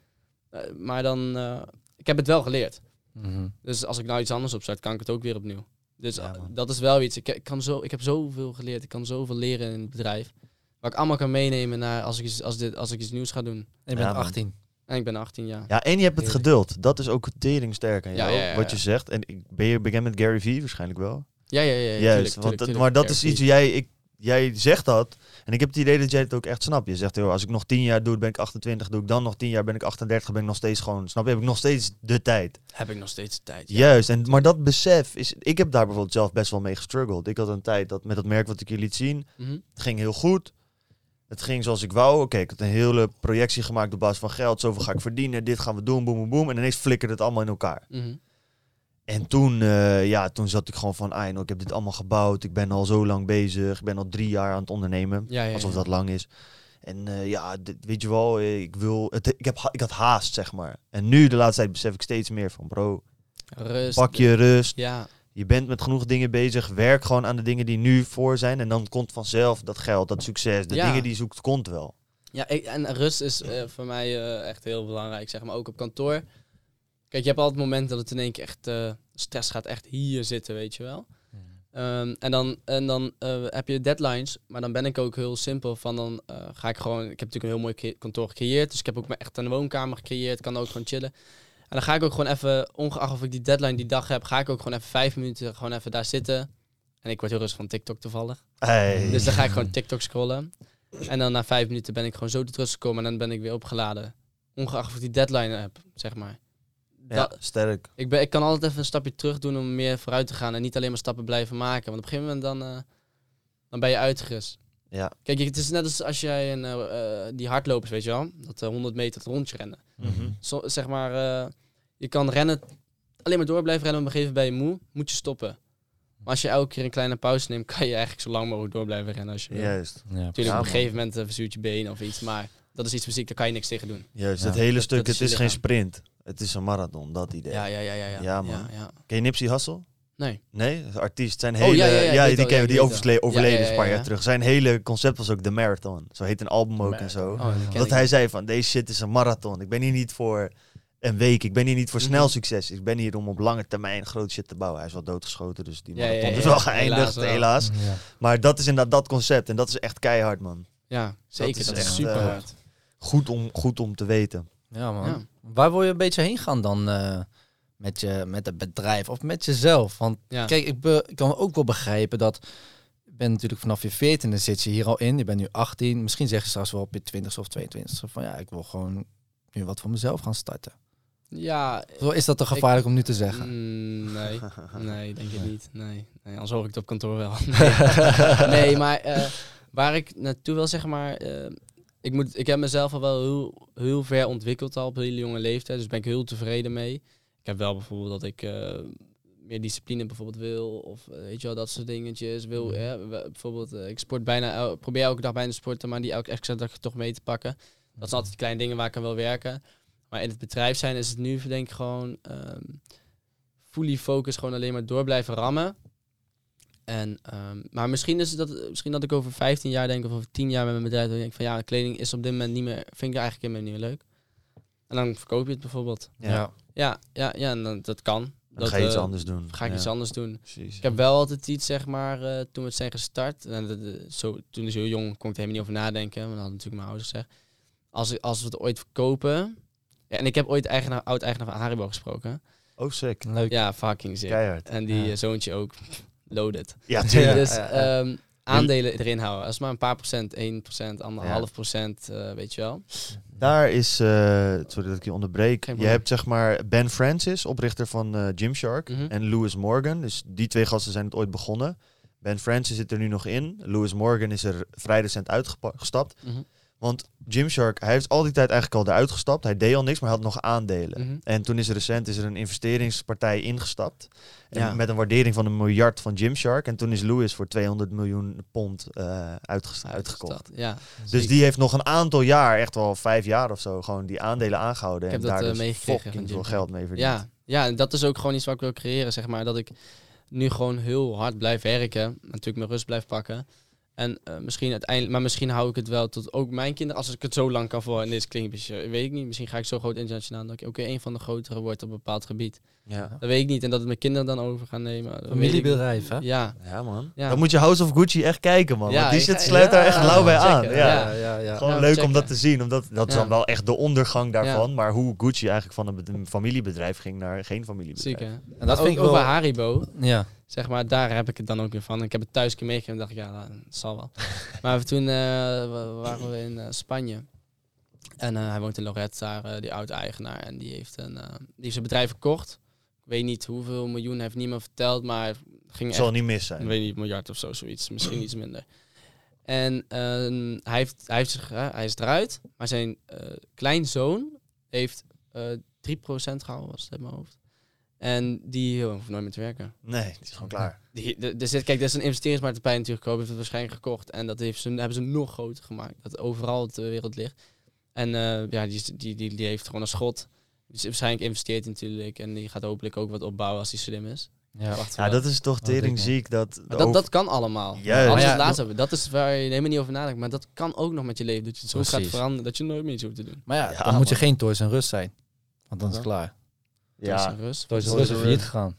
Maar dan, eh, ik heb het wel geleerd. Mhm. Dus als ik nou iets anders opstart, kan ik het ook weer opnieuw. Dus Ja, eh, dat is wel iets. Ik, ik, kan zo, ik heb zoveel geleerd. Ik kan zoveel leren in het bedrijf. Wat ik allemaal kan meenemen naar als ik iets, als dit, als ik iets nieuws ga doen. En je Ja, bent man. 18. En ik ben 18 jaar. Ja, en je hebt het geduld. Dat is ook tering sterk aan Ja, jou, ja, ja, wat je zegt. En ik, ben je bekend met Gary Vee? Waarschijnlijk wel. Ja, ja, ja. ja Juist, tuurlijk, want, tuurlijk, tuurlijk. maar dat is iets, jij, ik, jij zegt dat. En ik heb het idee dat jij het ook echt snapt. Je zegt, joh, als ik nog 10 jaar doe, ben ik 28. Doe ik dan nog 10 jaar, ben ik 38. Ben ik nog steeds gewoon, snap je? Heb ik nog steeds de tijd. Heb ik nog steeds de tijd. Ja. Juist, en, maar dat besef is... Ik heb daar bijvoorbeeld zelf best wel mee gestruggeld. Ik had een tijd dat met dat merk wat ik je liet zien, Mhm. het ging heel goed. Het ging zoals ik wou. Oké, ik had een hele projectie gemaakt op basis van geld. Zoveel ga ik verdienen. Dit gaan we doen. Boom, boom, boom. En ineens flikkerde het allemaal in elkaar. Mhm. En toen, eh, ja, toen zat ik gewoon van... Ah, ik heb dit allemaal gebouwd. Ik ben al zo lang bezig. Ik ben al drie jaar aan het ondernemen. Ja, ja, Alsof dat lang is. En eh, ja, dit, weet je wel, ik wil... Het, ik, heb, ik had haast, zeg maar. En nu, de laatste tijd, besef ik steeds meer van... Bro, Rust. pak je rust. Ja, Je bent met genoeg dingen bezig. Werk gewoon aan de dingen die nu voor zijn. En dan komt vanzelf dat geld, dat succes. De Ja. dingen die je zoekt, komt wel. ja ik- en rust is eh, voor mij echt heel belangrijk, zeg maar. Ook op kantoor. Kijk, je hebt altijd momenten dat het in één keer echt... eh, stress gaat echt hier zitten, weet je wel. Ehm, en dan, en dan eh, heb je deadlines, maar dan ben ik ook heel simpel van dan eh, ga ik gewoon, ik heb natuurlijk een heel mooi kantoor gecreëerd, dus ik heb ook echt een woonkamer gecreëerd, kan ook gewoon chillen. En dan ga ik ook gewoon even, ongeacht of ik die deadline die dag heb, ga ik ook gewoon even vijf minuten gewoon even daar zitten. En ik word heel rustig van TikTok toevallig. Hey. Dus dan ga ik gewoon TikTok scrollen. En dan na vijf minuten ben ik gewoon zo tot rust gekomen en dan ben ik weer opgeladen. Ongeacht of ik die deadline heb, zeg maar. Ja, Dat- sterk. ik, ben, ik kan altijd even een stapje terug doen om meer vooruit te gaan en niet alleen maar stappen blijven maken. Want op een gegeven moment dan, eh, dan ben je uitgerust. Ja. Kijk, het is net als als jij een, eh, eh, die hardlopers, weet je wel, dat eh, 100 meter het rondje rennen. Mhm. Zo, zeg maar, eh, je kan rennen, alleen maar door blijven rennen, op een gegeven moment ben je moe, moet je stoppen. Maar als je elke keer een kleine pauze neemt, kan je eigenlijk zo lang mogelijk door blijven rennen als je wil. Juist. Ja, Natuurlijk, op een gegeven moment uh, verzuurt je been of iets, maar dat is iets fysiek, daar kan je niks tegen doen. Juist. Ja. Het hele Dat- stuk, dat is het is geen sprint. Het is een marathon, dat idee. Ja, ja, ja, ja. Ja, Ja, man. Ja, ja. Ken je Nipsey Hussle? Nee. Nee, dat artiest. Zijn Oh, hele, ja, ja, ja, ja, ik weet die, kennen die overleden ja, een paar ja, jaar ja. terug. Zijn hele concept was ook de marathon. Zo heet een album ook en zo. Oh, dat dat hij zei van, deze shit is een marathon. Ik ben hier niet voor een week. Ik ben hier niet voor snel Mhm. succes. Ik ben hier om op lange termijn groot shit te bouwen. Hij is wel doodgeschoten, dus die Ja, ja, marathon ja, is wel geëindigd, Helaas helaas. wel. Ja. Maar dat is inderdaad dat concept. En dat is echt keihard, man. Ja, zeker. is Dat is, echt, super eh, hard. Goed om, goed om te weten. Ja, man. Ja. Waar wil je een beetje heen gaan dan eh, met, je, met het bedrijf of met jezelf? Want Ja. kijk, ik, be- ik kan ook wel begrijpen dat... Je bent natuurlijk vanaf je 14e zit je hier al in. Je bent nu 18. Misschien zeg je straks wel op je 20 of 22 van ja, ik wil gewoon nu wat voor mezelf gaan starten. Ja, Zo is dat te gevaarlijk om nu te zeggen? mm, nee. (laughs) Nee, denk ik niet. Nee. nee, anders hoor ik het op kantoor wel. (laughs) Nee, (laughs) nee maar eh, waar ik naartoe wil, zeg maar... eh, ik, moet, ik heb mezelf al wel heel, heel ver ontwikkeld al op een hele jonge leeftijd. Dus ben ik heel tevreden mee. Ik heb wel bijvoorbeeld dat ik eh, meer discipline bijvoorbeeld wil. Of eh, weet je wel, dat soort dingetjes. Wil, we- bijvoorbeeld, eh, ik sport bijna, el- probeer elke dag bijna te sporten, maar die elke extra dag toch mee te pakken. Dat zijn altijd die kleine dingen waar ik aan wil werken. Maar in het bedrijf zijn is het nu denk ik gewoon ehm fully focus, gewoon alleen maar door blijven rammen. En, ehm, maar misschien is het dat, misschien dat ik over 15 jaar denk of over 10 jaar met mijn bedrijf denk van ja, kleding is op dit moment niet meer, vind ik eigenlijk helemaal niet meer leuk. En dan verkoop je het bijvoorbeeld. Ja. Ja, ja, ja, en dan, dat kan. Dan dat, ga je iets eh, anders doen. Ga ik Ja, iets anders doen. Precies. Ik heb wel altijd iets, zeg maar, eh, toen we het zijn gestart. En de- zo, toen ik zo jong kon ik er helemaal niet over nadenken. Want dat hadden natuurlijk mijn ouders gezegd. Als, ik- als we het ooit verkopen. Ja, en ik heb ooit eigenaar, oud-eigenaar van Haribo gesproken. Oh, sick. Leuk. Ja, fucking sick. Keihard. En die Ja. eh, zoontje ook. Loaded. Ja, tuurlijk. Dus ehm, aandelen erin houden. Als maar een paar procent, 1 procent, anderhalf procent, eh, weet je wel. Daar is, eh, sorry dat ik je onderbreek. Je hebt zeg maar Ben Francis, oprichter van eh, Gymshark. Mhm. En Lewis Morgan. Dus die twee gasten zijn het ooit begonnen. Ben Francis zit er nu nog in. Lewis Morgan is er vrij recent uitgestapt. Mhm. Want Gymshark, hij heeft al die tijd eigenlijk al eruit gestapt. Hij deed al niks, maar hij had nog aandelen. Mhm. En toen is er recent is er een investeringspartij ingestapt. En Ja. Met een waardering van een miljard van Gymshark. En toen is Lewis voor 200 miljoen pond uitges- uitgekocht. Ja. Dus die heeft nog een aantal jaar, echt wel vijf jaar of zo, gewoon die aandelen aangehouden. Ik heb en dat, daar eh, dus fucking veel geld mee verdiend. Ja, ja, en dat is ook gewoon iets wat ik wil creëren, zeg maar. Dat ik nu gewoon heel hard blijf werken. Natuurlijk mijn rust blijf pakken. En eh, misschien uiteindelijk, maar misschien hou ik het wel tot ook mijn kinderen, als ik het zo lang kan volhouden. En dit klinkt een beetje, weet ik niet. Misschien ga ik zo groot internationaal dat ik ook een van de grotere word op een bepaald gebied. Ja. Dat weet ik niet. En dat het mijn kinderen dan over gaan nemen. ik. Familiebedrijf, hè? Ja, Ja, man. Ja. Dan moet je House of Gucci echt kijken, man. Ja, want die ik shit ga- sluit ja, daar echt ja, lauw bij checken. aan. Ja. Ja. ja, ja. Gewoon Ja, leuk om dat te zien. Omdat dat is Ja. dan wel echt de ondergang daarvan. Maar hoe Gucci eigenlijk van een bed- een familiebedrijf ging naar geen familiebedrijf. ziek hè. En dat vind ik ook wel... bij Haribo. Ja. Zeg maar, daar heb ik het dan ook weer van. Ik heb het thuis keer meegegeven en dacht ik, ja, dat zal wel. (laughs) maar toen eh, wa- waren we in eh, Spanje. En eh, hij woont in Lorette, daar, die oud-eigenaar. En die heeft, een, die heeft zijn bedrijf verkocht. Ik weet niet hoeveel miljoen, heeft niemand verteld, maar het ging Zal echt, niet mis ik zijn. weet niet, miljard of zo, zoiets. Misschien iets minder. En ehm, hij, heeft, hij, heeft zich, hij is eruit, maar zijn eh, kleinzoon heeft eh 3% gehouden, was het uit mijn hoofd. En die hoeft nooit meer te werken. Nee, het is gewoon klaar. Die, de, de, zit- kijk, dat is een investeringsmaatschappij natuurlijk gekomen, heeft het waarschijnlijk gekocht. En dat heeft ze, hebben ze nog groter gemaakt. Dat overal ter wereld ligt. En eh, ja, die, die, die, die heeft gewoon een schot. Dus waarschijnlijk investeert natuurlijk. En die gaat hopelijk ook wat opbouwen als hij slim is. Ja. Wacht Ja, dat is toch dik, man. tering ziek. Dat, de dat, over- dat kan allemaal. Juist. Alles ja, laatste hebben. Dat is waar je helemaal niet over nadenkt. Maar dat kan ook nog met je leven. Dat je het zo gaat veranderen dat je nooit meer iets hoeft te doen. Maar ja, Ja, dan moet je geen Toys en Rust zijn. Want dan is het klaar. Ja. Toys Toys R is Us. failliet gegaan.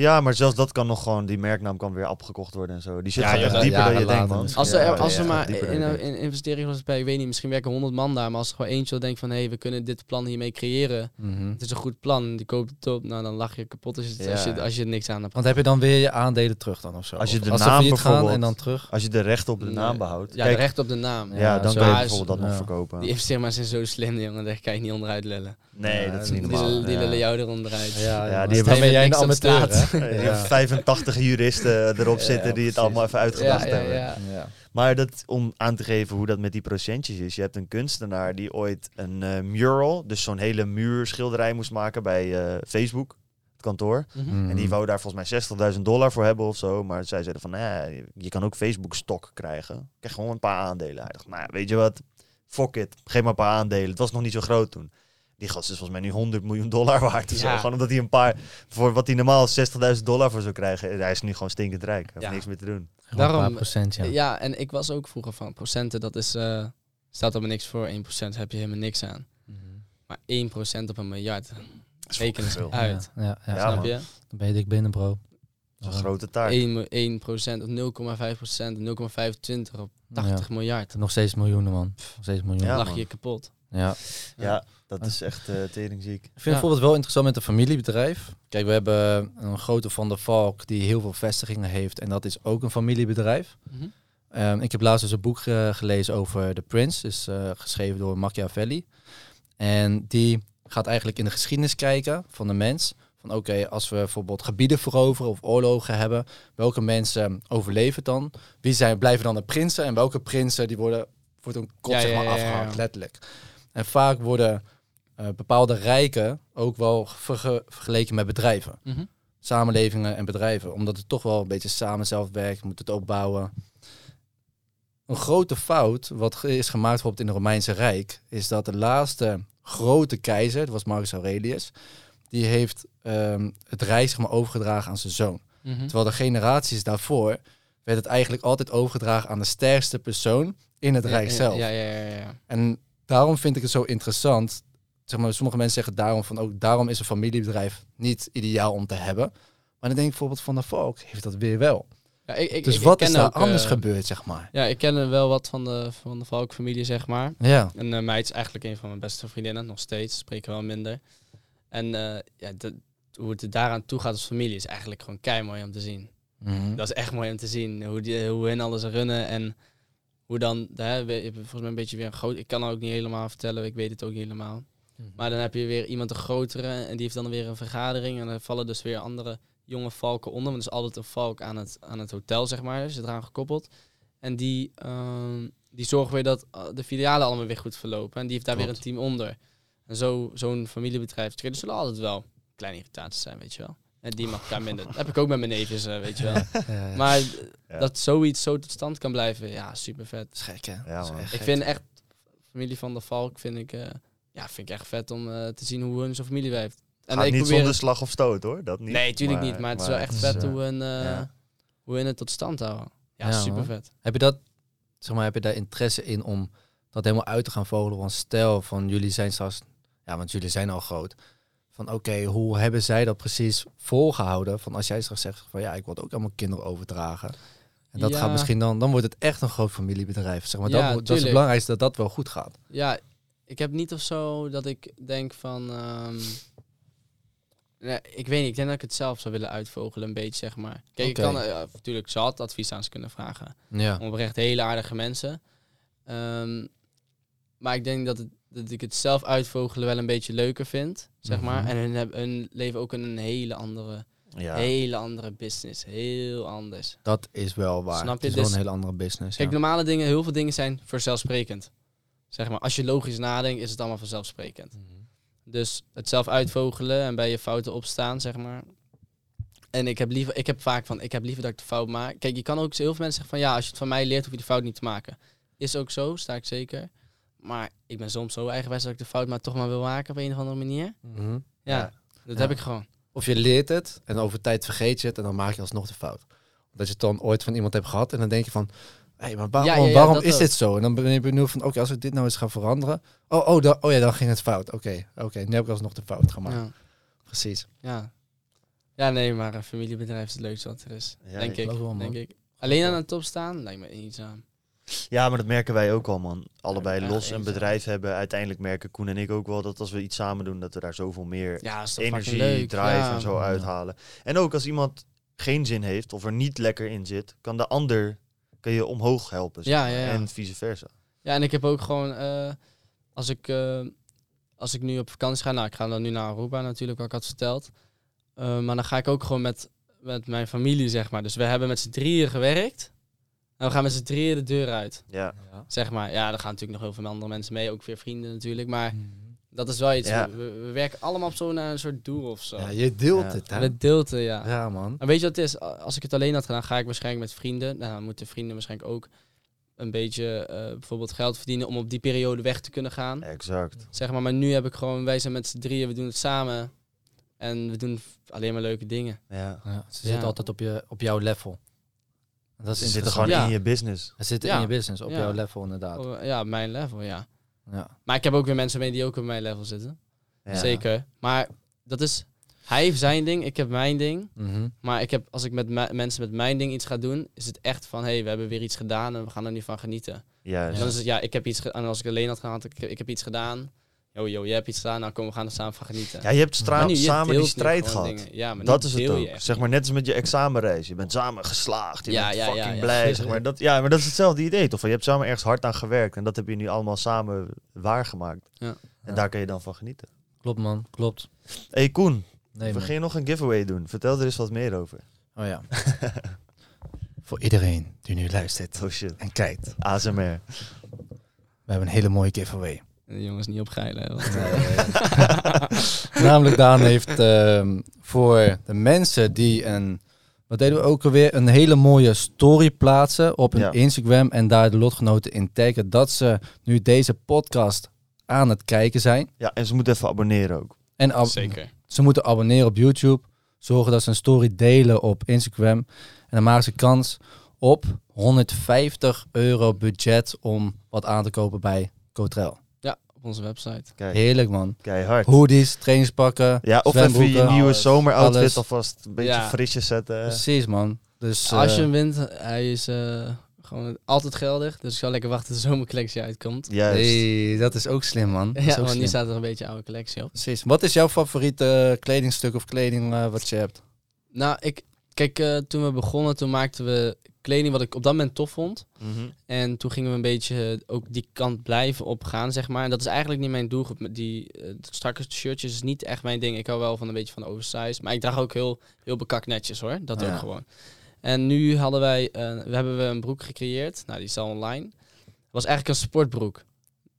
Ja, maar zelfs dat kan nog gewoon, die merknaam kan weer opgekocht worden en zo. Die shit Ja, gaat ja, echt ja, dieper dan je denkt, man. Als er, Ja, als ja, ja, maar in denkt. in investeringsmaatschappij, ik weet niet, misschien werken 100 man daar, maar als er gewoon eentje denkt van, hé, hey, we kunnen dit plan hiermee creëren. Mhm. Het is een goed plan, die koopt het op, nou dan lach je kapot als je, het- als je, als je niks aan hebt. Want heb je dan weer je aandelen terug dan of zo? Als je Of de naam failliet gaan bijvoorbeeld- en dan terug. Als je de rechten op de Nee. naam behoudt. Ja, Kijk, de recht op de naam. ja, Ja, dan zo kan je bijvoorbeeld dat nog verkopen. Die investeerders zijn zo slim, jongen, daar kan je niet onderuit lullen. Nee, Ja, dat is niet Die, normaal. die Ja. lullen jou eronderuit. Ja, die ja, hebben- dan ben jij een niks op amateur, straat. hè? Je Ja. hebt 85 juristen erop Ja, zitten die het allemaal even uitgedacht hebben. ja. Ja. Maar dat, om aan te geven hoe dat met die procentjes is. Je hebt een kunstenaar die ooit een eh, mural, dus zo'n hele muurschilderij moest maken bij eh, Facebook, het kantoor. Mhm. En die wou daar volgens mij 60.000 dollar voor hebben of zo. Maar zij zeiden van, nee, je kan ook Facebook stok krijgen. Krijg gewoon een paar aandelen. Hij dacht, nou ja, weet je wat, fuck it, geef maar een paar aandelen. Het was nog niet zo groot toen. Die gast is volgens mij nu 100 miljoen dollar waard. of zo. Ja. Gewoon omdat hij een paar, voor wat hij normaal 60.000 dollar voor zou krijgen. Hij is nu gewoon stinkend rijk. Hij heeft Ja. niks meer te doen. Daarom- procent, ja. Ja. en ik was ook vroeger van procenten, dat is, eh stelt er maar niks voor. 1% heb je helemaal niks aan. Mhm. Maar 1% op een miljard, is reken eens uit. Ja, ja, ja. Ja, snap man. je? Dan ben je dik binnen, bro. Dat is een grote taart. 1, 1% of 0,5%, 0,25 op 80 miljard. Nog steeds miljoenen, man. Nog steeds miljoenen. Ja, Ja. lach man. je kapot. Ja, dat is echt uh, teringziek. Ik vind Ja. bijvoorbeeld wel interessant met een familiebedrijf. Kijk, we hebben een grote Van der Valk die heel veel vestigingen heeft. En dat is ook een familiebedrijf. Mhm. Ehm, ik heb laatst dus een boek gelezen over The Prince. is eh, geschreven door Machiavelli. En die gaat eigenlijk in de geschiedenis kijken van de mens. Van oké, als we bijvoorbeeld gebieden veroveren of oorlogen hebben, welke mensen overleven dan? Wie zijn, blijven dan de prinsen? En welke prinsen die worden, wordt een kop Ja, zeg maar ja, ja, ja, afgehaald, letterlijk. En vaak worden eh, bepaalde rijken ook wel verge- vergeleken met bedrijven. Mhm. Samenlevingen en bedrijven. Omdat het toch wel een beetje samen zelf werkt, moet het opbouwen. Een grote fout, wat is gemaakt bijvoorbeeld in het Romeinse Rijk, is dat de laatste grote keizer, dat was Marcus Aurelius, die heeft ehm, het rijk zeg maar, overgedragen aan zijn zoon. Mhm. Terwijl de generaties daarvoor werd het eigenlijk altijd overgedragen aan de sterkste persoon in het rijk zelf. Ja, ja, ja, ja. En daarom vind ik het zo interessant. Zeg maar, sommige mensen zeggen daarom van ook daarom is een familiebedrijf niet ideaal om te hebben. Maar dan denk ik bijvoorbeeld van de Volk heeft dat weer wel. Ja, ik, ik, dus ik wat ken is daar ook, anders eh, gebeurd, zeg maar? Ja, ik ken wel wat van de, van de Valk-familie, zeg maar. Ja. En eh meid is eigenlijk een van mijn beste vriendinnen, nog steeds. Spreken wel minder. En eh, ja, hoe het daaraan toe gaat als familie is eigenlijk gewoon kei mooi om te zien. Mhm. Dat is echt mooi om te zien. Hoe, die, hoe hun alles runnen en hoe dan, hè, we- je hebt volgens mij een beetje weer een groot... Ik kan het ook niet helemaal vertellen, ik weet het ook niet helemaal. Mhm. Maar dan heb je weer iemand een grotere en die heeft dan weer een vergadering. En dan vallen dus weer andere jonge valken onder. Want er is altijd een valk aan het, aan het hotel, zeg maar. Is eraan gekoppeld. En die, ehm, die zorgen weer dat eh, de filialen allemaal weer goed verlopen. En die heeft daar weer een team onder. En zo, zo'n familiebedrijf, er zullen altijd wel kleine irritaties zijn, weet je wel. En die mag elkaar minder. (laughs) Dat heb ik ook met mijn neefjes, eh, weet je wel. (laughs) Ja, Maar Ja. dat zoiets zo tot stand kan blijven, ja, super vet. dat is gek, hè? Ja, is echt Ik vind echt, familie van de Valk vind ik, eh, ja, vind ik echt vet om eh, te zien hoe hun zo'n familie heeft. En Gaat ik niet probeer zonder slag of stoot hoor, dat niet. Nee, tuurlijk niet. Maar het is wel echt vet is, eh, hoe, hun, eh, ja. hoe hun het tot stand houden. Ja, Ja, super vet. Heb je dat, zeg maar, heb je daar interesse in om dat helemaal uit te gaan vogelen? Want stel van jullie zijn straks, ja, want jullie zijn al groot. Van oké, hoe hebben zij dat precies volgehouden? Van als jij straks zegt van ja, ik wil ook mijn kinderen overdragen. En dat Ja. gaat misschien dan, dan wordt het echt een groot familiebedrijf. Zeg maar, Ja, dat, dat is het belangrijkste dat dat wel goed gaat. Ja, ik heb niet of zo dat ik denk van... ehm, nee, ik weet niet, ik denk dat ik het zelf zou willen uitvogelen een beetje, zeg maar. Kijk, ik kan eh, natuurlijk had advies aan ze kunnen vragen. Ja. Oprecht hele aardige mensen. Ehm, maar ik denk dat, het, dat ik het zelf uitvogelen wel een beetje leuker vind, zeg maar. Mhm. En hun, hun leven ook in een hele andere, Ja. hele andere business. Heel anders. Dat is wel waar. Snap Het je? is wel Dus- een hele andere business. Kijk, ja. normale dingen, heel veel dingen zijn vanzelfsprekend. Zeg maar, als je logisch nadenkt, is het allemaal vanzelfsprekend. Mhm. Dus het zelf uitvogelen en bij je fouten opstaan, zeg maar. En ik heb, liever, ik heb vaak van, ik heb liever dat ik de fout maak. Kijk, je kan ook heel veel mensen zeggen van, ja, als je het van mij leert, hoef je de fout niet te maken. Is ook zo, sta ik zeker. Maar ik ben soms zo eigenwijs dat ik de fout maar toch maar wil maken op een of andere manier. Mhm. Ja, Ja. dat Ja. heb ik gewoon. Of je leert het en over tijd vergeet je het en dan maak je alsnog de fout. Dat je het dan ooit van iemand hebt gehad en dan denk je van, hé, maar waarom, Ja, ja, ja, waarom dat is ook. dit zo? En dan ben je benieuwd van, oké, als ik dit nou eens ga veranderen. Oh, oh, dan, oh ja, dan ging het fout. Oké, oké, nu heb ik alsnog de fout gemaakt. Ja. Precies. Ja. ja, nee, maar een familiebedrijf is het leukste wat er is. Ja, denk ik ik. wel, man. denk ik. Alleen aan de top staan, lijkt me iets aan. Ja, maar dat merken wij ook al, man. Allebei Ja, los een bedrijf hebben. Uiteindelijk merken Koen en ik ook wel dat als we iets samen doen, dat we daar zoveel meer Ja, energie, leuk. drive ja. en zo uithalen. En ook als iemand geen zin heeft of er niet lekker in zit, kan de ander kan je omhoog helpen. zeg Ja, maar. ja, ja. En vice versa. Ja, en ik heb ook gewoon, eh, als, ik, eh, als ik nu op vakantie ga, nou, ik ga dan nu naar Aruba natuurlijk, wat ik had verteld. Eh, maar dan ga ik ook gewoon met, met mijn familie, zeg maar. Dus we hebben met z'n drieën gewerkt. En we gaan met z'n drieën de deur uit, Ja, zeg maar. Ja, er gaan natuurlijk nog heel veel andere mensen mee, ook weer vrienden natuurlijk. Maar Mhm. Dat is wel iets, Ja. we, we werken allemaal op zo'n eh, soort doel of zo. Ja, je deelt Ja. het, hè? Met deelte, ja. Ja, man. Maar weet je wat het is? Als ik het alleen had gedaan, ga ik waarschijnlijk met vrienden. Nou, dan moeten vrienden waarschijnlijk ook een beetje eh, bijvoorbeeld geld verdienen om op die periode weg te kunnen gaan. exact. Zeg maar, maar nu heb ik gewoon, wij zijn met z'n drieën, we doen het samen. En we doen alleen maar leuke dingen. Ja. Ja, ze Ja. zitten altijd op, je, op jouw level. Dat is Ze zitten gewoon Ja. in je business. Ze zitten Ja. in je business, op Ja. jouw level inderdaad. Oh, Ja, mijn level, ja. Ja. Maar ik heb ook weer mensen mee die ook op mijn level zitten. Ja. Zeker. Maar dat is, hij heeft zijn ding, ik heb mijn ding. Mhm. Maar ik heb, als ik met me- mensen met mijn ding iets ga doen, is het echt van, hé, hey, we hebben weer iets gedaan en we gaan er nu van genieten. Juist. En dan is het, ja, ik heb iets gedaan. En als ik alleen had gehad, ik, ik heb iets gedaan. Yo, yo, jij hebt iets gedaan. Nou, kom, we gaan er samen van genieten. Ja, je hebt stra- Maar nu, je samen die strijd gehad. dingen. Ja, maar Dat is het ook. je Zeg maar net als met je examenreis. Je bent samen geslaagd. Je Ja, bent ja, fucking ja. blij. Zeg maar. Dat, ja, maar dat is hetzelfde idee toch? Van, je hebt samen ergens hard aan gewerkt. En dat heb je nu allemaal samen waargemaakt. Ja. En Ja. daar kan je dan van genieten. Klopt, man. Klopt. hey, Koen, Nee, we gingen nog een giveaway doen. Vertel er eens wat meer over. Oh ja. (laughs) Voor iedereen die nu luistert Oh shit. en kijkt. ASMR. We hebben een hele mooie giveaway. De jongens niet opgeilen. want- (laughs) (laughs) Namelijk Daan heeft ehm, voor de mensen die een... Wat deden we ook alweer? Een hele mooie story plaatsen op hun Ja. Instagram. En daar de lotgenoten in taggen dat ze nu deze podcast aan het kijken zijn. Ja, en ze moeten even abonneren ook. En ab- Zeker. ze moeten abonneren op YouTube. Zorgen dat ze een story delen op Instagram. En dan maken ze kans op 150 euro budget om wat aan te kopen bij Cotrel. Onze website. Kijk, Heerlijk man. keihard. Hoodies, trainingspakken, Ja, of even je nieuwe alles. zomeroutfit Alles. alvast een beetje Ja. frisjes zetten. Precies man. Dus Als je eh, hem wint, hij is eh, gewoon altijd geldig. Dus ik zal lekker wachten tot de zomercollectie uitkomt. Juist. hey, dat is ook slim man. Dat is Ja, ook want slim. nu staat er een beetje oude collectie op. Precies. Wat is jouw favoriete kledingstuk of kleding eh, wat je hebt? Nou, ik, kijk, eh, toen we begonnen, toen maakten we kleding wat ik op dat moment tof vond. Mhm. En toen gingen we een beetje ook die kant blijven opgaan, zeg maar. En dat is eigenlijk niet mijn doelgroep. Met Die eh, strakke shirtjes is niet echt mijn ding. Ik hou wel van een beetje van oversized. Maar ik draag ook heel, heel bekakt netjes hoor. Dat Ja. ook gewoon. En nu hadden wij, eh, we hebben we een broek gecreëerd. Nou, die is al online. was eigenlijk een sportbroek.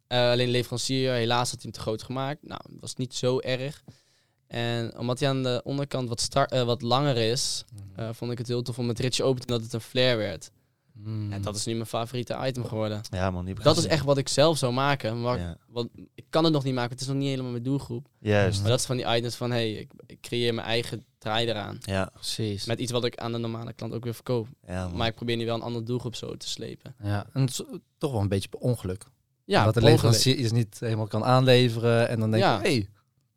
Eh, alleen leverancier, helaas had hij hem te groot gemaakt. Nou, was niet zo erg. En omdat hij aan de onderkant wat, star- eh, wat langer is, eh, vond ik het heel tof om het ritje open te doen dat het een flare werd. Mm. En dat is nu mijn favoriete item geworden. Ja, man. Die Dat is echt wat ik zelf zou maken. Maar Ja. want ik kan het nog niet maken, het is nog niet helemaal mijn doelgroep. Juist. Maar dat is van die items van, hey, ik, ik creëer mijn eigen draai eraan. Ja. Precies. Met iets wat ik aan de normale klant ook weer verkoop. Ja, man. Maar ik probeer nu wel een andere doelgroep zo te slepen. Ja, en het is toch wel een beetje per ongeluk. Ja, dat de leverancier iets niet helemaal kan aanleveren. En dan denk Ja. je, hé, hey,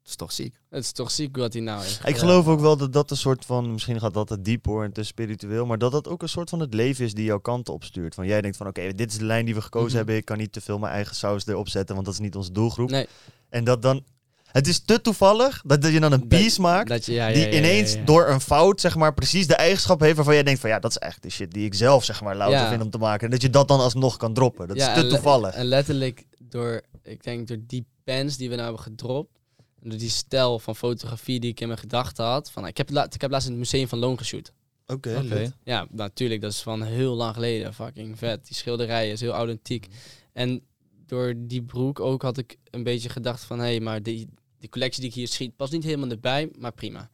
is toch ziek. Het is toch ziek wat hij nou (laughs) is. Ik geloof ook wel dat dat een soort van, misschien gaat dat te diep hoor en te spiritueel, maar dat dat ook een soort van het leven is die jouw kant opstuurt. Van jij denkt van oké, dit is de lijn die we gekozen Mhm. hebben, ik kan niet te veel mijn eigen saus erop zetten, want dat is niet onze doelgroep. Nee. En dat dan, het is te toevallig dat je dan een Dat- piece maakt Dat je, ja, ja, die ineens ja, ja. door een fout, zeg maar, precies de eigenschap heeft waarvan jij denkt van ja, dat is echt de shit die ik zelf, zeg maar, louter Ja. vind om te maken. En dat je dat dan alsnog kan droppen. Dat Ja, is te toevallig. En letterlijk door, ik denk door die pens die we nou hebben gedropt. En door die stijl van fotografie die ik in mijn gedachten had. Van, ik, heb la- ik heb laatst in het museum van Loon geshoot. Oké, Oké. lit. Ja, natuurlijk, dat is van heel lang geleden. Fucking vet. Die schilderijen is heel authentiek. En door die broek ook had ik een beetje gedacht van... Hé, hey, maar die, die collectie die ik hier schiet past niet helemaal erbij, maar prima.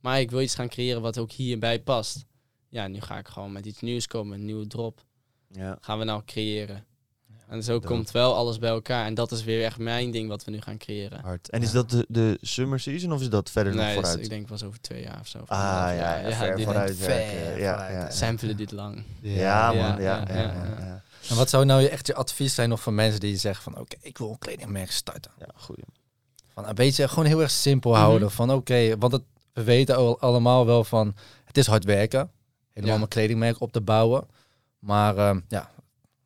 Maar ik wil iets gaan creëren wat ook hierbij past. Ja, nu ga ik gewoon met iets nieuws komen, een nieuwe drop. Ja. Gaan we nou creëren. En zo komt wel alles bij elkaar. En dat is weer echt mijn ding wat we nu gaan creëren. Hard. En is Ja. dat de, de summer season of is dat verder nog Nee, dus vooruit? ik denk pas over twee jaar of zo. of Ah ja, jaar. ja, ver die vooruit ver werken. Ja, ja, ja. samplen dit lang. Ja, man. Ja, ja, ja, ja, ja, ja. ja. En wat zou nou echt je advies zijn nog voor mensen die zeggen van... Oké, ik wil een kledingmerk starten. Ja, goeie. Van een beetje gewoon heel erg simpel Mhm. houden. Van oké, want het, we weten al, allemaal wel van... Het is hard werken. Helemaal Ja. een kledingmerk op te bouwen. Maar ehm, ja,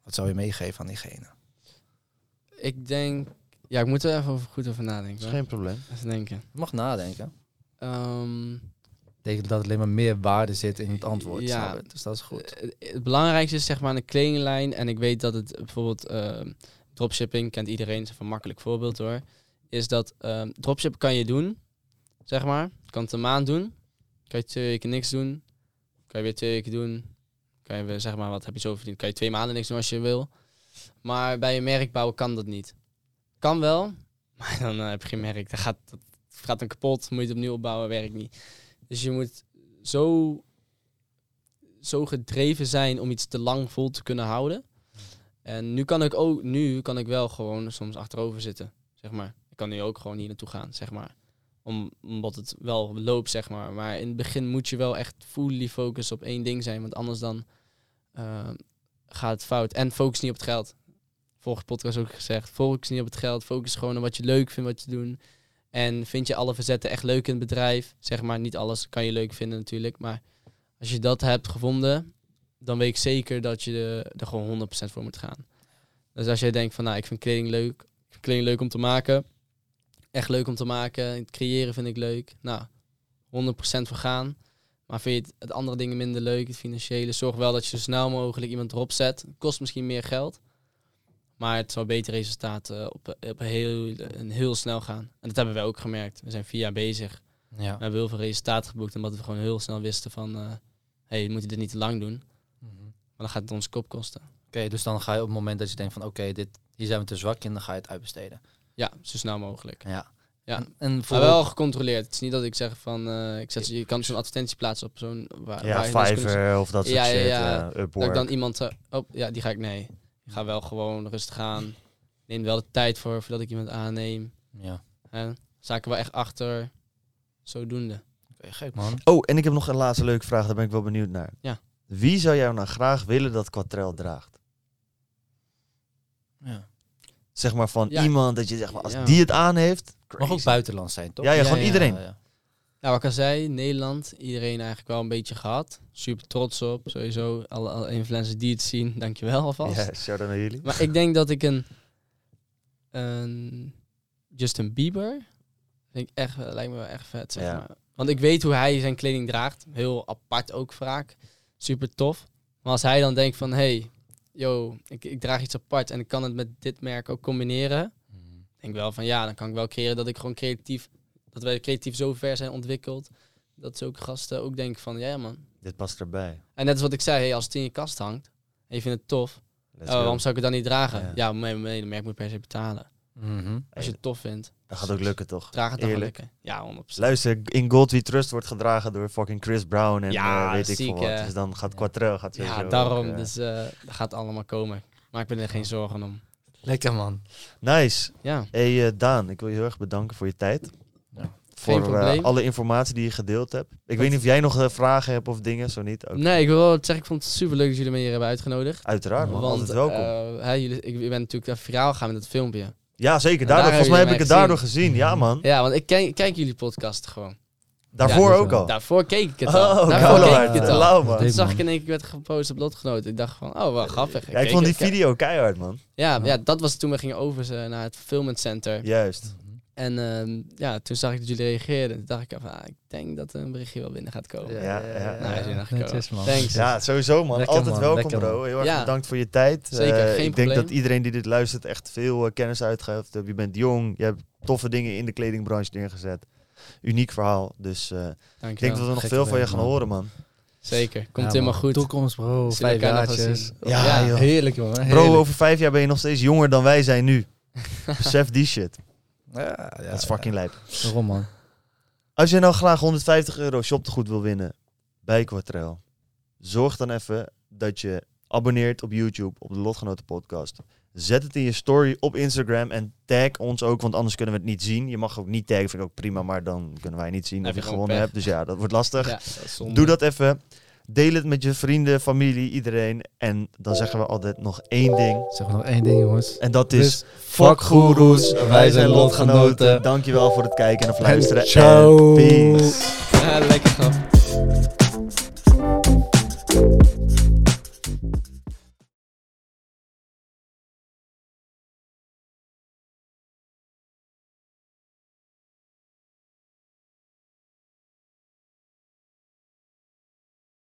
wat zou je meegeven aan diegene? Ik denk... Ja, ik moet er even over, goed over Dat nadenken. is geen probleem. Even denken. Je mag nadenken. Ehm, Ik denk dat alleen maar meer waarde zit in het antwoord. Ja. snap? Dus dat is goed. eh, het belangrijkste is zeg maar een kledinglijn. En ik weet dat het bijvoorbeeld ehm, dropshipping, kent iedereen, is een makkelijk voorbeeld hoor. Is dat ehm dropshippen kan je doen, zeg maar. Je kan het een maand doen. Kan je twee weken niks doen. Kan je weer twee weken doen. Kan je zeg maar, wat heb je zo verdiend? Kan je twee maanden niks doen als je wil. Maar bij een merk bouwen kan dat niet. Kan wel, (laughs) maar dan eh, heb je geen merk. Dan gaat, dat gaat dan kapot, moet je het opnieuw opbouwen, werkt niet. Dus je moet zo, zo gedreven zijn om iets te lang vol te kunnen houden. En nu kan ik ook, nu kan ik wel gewoon soms achterover zitten, zeg maar. Ik kan nu ook gewoon hier naartoe gaan, zeg maar. Om, omdat het wel loopt, zeg maar. Maar in het begin moet je wel echt fully focus op één ding zijn, want anders dan eh, gaat het fout. En focus niet op het geld. Vorige podcast ook gezegd, focus niet op het geld. Focus gewoon op wat je leuk vindt, wat je doet. En vind je alle verzetten echt leuk in het bedrijf? Zeg maar, niet alles kan je leuk vinden natuurlijk. Maar als je dat hebt gevonden, dan weet ik zeker dat je er- er gewoon 100% voor moet gaan. Dus als jij denkt van, nou, ik vind kleding leuk. Ik vind kleding leuk om te maken. Echt leuk om te maken. Het creëren vind ik leuk. Nou, 100% voor gaan. Maar vind je het, het andere dingen minder leuk, het financiële, zorg wel dat je zo snel mogelijk iemand erop zet. Het kost misschien meer geld. Maar het zal beter resultaten op, op heel, en heel snel gaan. En dat hebben wij ook gemerkt. We zijn vier jaar bezig. Ja. We hebben heel veel resultaten geboekt. Omdat we gewoon heel snel wisten van... eh hey, we moeten dit niet te lang doen. Mhm. Maar dan gaat het ons kop kosten. Oké, dus dan ga je op het moment dat je denkt van oké, dit hier zijn we te zwak in, dan ga je het uitbesteden. Ja, zo snel mogelijk. Ja. Ja. En, en voor Maar wel gecontroleerd. Het is niet dat ik zeg van... eh, ik zet, je kan zo'n advertentie plaatsen op zo'n... Waar, Ja, waar Fiverr of dat soort Ja, ja, shit. ja. eh, Dat ik dan iemand... eh, oh, ja, die ga ik... Nee. Ik ga wel gewoon rustig aan. Neem wel de tijd voor voordat ik iemand aanneem. ja. Ik er wel echt achter. Zodoende. Oké, gek man. Oh, en ik heb nog een laatste leuke vraag, daar ben ik wel benieuwd naar. Ja. Wie zou jou nou graag willen dat Quatrel draagt? Ja. Zeg maar van Ja. iemand dat je zegt, maar als Ja. die het aan heeft. Mag ook crazy. buitenland zijn, toch? Ja, ja, gewoon iedereen. ja, ja. Nou, wat ik al zei, Nederland, iedereen eigenlijk wel een beetje gehad. Super trots op, sowieso. Alle, alle influencers die het zien, (laughs) dankjewel alvast. Ja, shout-out naar jullie. Maar ik denk dat ik een, een Justin Bieber, ik echt, lijkt me wel echt vet, zeg Ja. maar. Want ik weet hoe hij zijn kleding draagt. Heel apart ook vaak. Super tof. Maar als hij dan denkt van, hey, yo, ik, ik draag iets apart en ik kan het met dit merk ook combineren. Mhm. denk wel van ja, dan kan ik wel creëren dat ik gewoon creatief, dat wij creatief zo ver zijn ontwikkeld. Dat zulke gasten ook denken van ja man. Dit past erbij. En net als wat ik zei, hey, als het in je kast hangt en je vindt het tof, Oh, waarom zou ik het dan niet dragen? Ja. Ja, mijn merk moet per se betalen. Mhm. Als je het tof vindt, Dat gaat ook lukken, toch? draag het Eerlijk. lekker. Ja, 100%. Luister, In God We Trust wordt gedragen door fucking Chris Brown en Ja, eh, weet ik veel wat. Dus dan gaat Quattrell gaat Ja, daarom. ook, eh, Dus eh dat gaat allemaal komen. Maar ik ben er geen zorgen om. Lekker man. Nice. Ja, Hey eh, Daan, ik wil je heel erg bedanken voor je tijd. Ja. Voor Geen probleem. alle informatie die je gedeeld hebt. Ik weet niet of jij nog eh, vragen hebt of dingen, zo niet. Ook. nee, ik wil wel zeggen, ik vond het super leuk dat jullie me hier hebben uitgenodigd. Uiteraard, man. Want Altijd welkom. eh, hè, jullie, ik, ik ben natuurlijk even viraal gegaan met het filmpje. Ja, zeker. daar Daardoor, volgens mij heb ik het daardoor gezien. Ja, man. Ja, want ik ken- kijk jullie podcast gewoon. Daarvoor Ja, ook dus, al. Daarvoor keek ik het al. Oh, Daarvoor keek ik het al. lauw, man. Dit- Toen zag ik in één keer werd gepost op Lotgenoten. Ik dacht van, oh, wel grappig. Ja, ik keek vond die video keihard, man. Ja, ja, dat was toen we gingen over eh, naar het fulfillment center. Juist. En ehm, ja, toen zag ik dat jullie reageerden. Toen dacht ik, van, ah, ik denk dat er een berichtje wel binnen gaat komen. Ja, ja, ja. Nou. Netjes, man. Thanks. Ja, sowieso, man. Lekker, Altijd man. welkom, Lekker, bro. man. Heel erg Ja. bedankt voor je tijd. Zeker, Eh, geen ik denk probleem. dat iedereen die dit luistert echt veel eh, kennis uitgehaald heeft. Je bent jong, je hebt toffe dingen in de kledingbranche neergezet. Uniek verhaal. Dus eh, ik denk dat we nog Gekke veel van je gaan man. horen, man. Zeker, komt Ja, helemaal man. goed. Toekomst bro, vijf jaartjes. Ja, Ja, joh. Heerlijk. Bro, heerlijk. over vijf jaar ben je nog steeds jonger dan wij zijn nu. (laughs) Besef die shit. Ja, ja, dat is fucking lijp. Waarom man? Als je nou graag 150 euro shoptegoed wil winnen bij Quatrel, zorg dan even dat je abonneert op YouTube op de Lotgenoten podcast. Zet het in je story op Instagram en tag ons ook, want anders kunnen we het niet zien. Je mag ook niet taggen, vind ik ook prima, maar dan kunnen wij niet zien of je gewonnen pech. hebt. Dus ja, dat wordt lastig. Ja, dat. Doe dat even. Deel het met je vrienden, familie, iedereen. En dan zeggen we altijd nog één ding. Zeg nog één ding jongens. En dat is... Dus, fuck goeroes, wij zijn lotgenoten. Dankjewel voor het kijken en of luisteren. Ciao. En peace. Ja, lekker grap.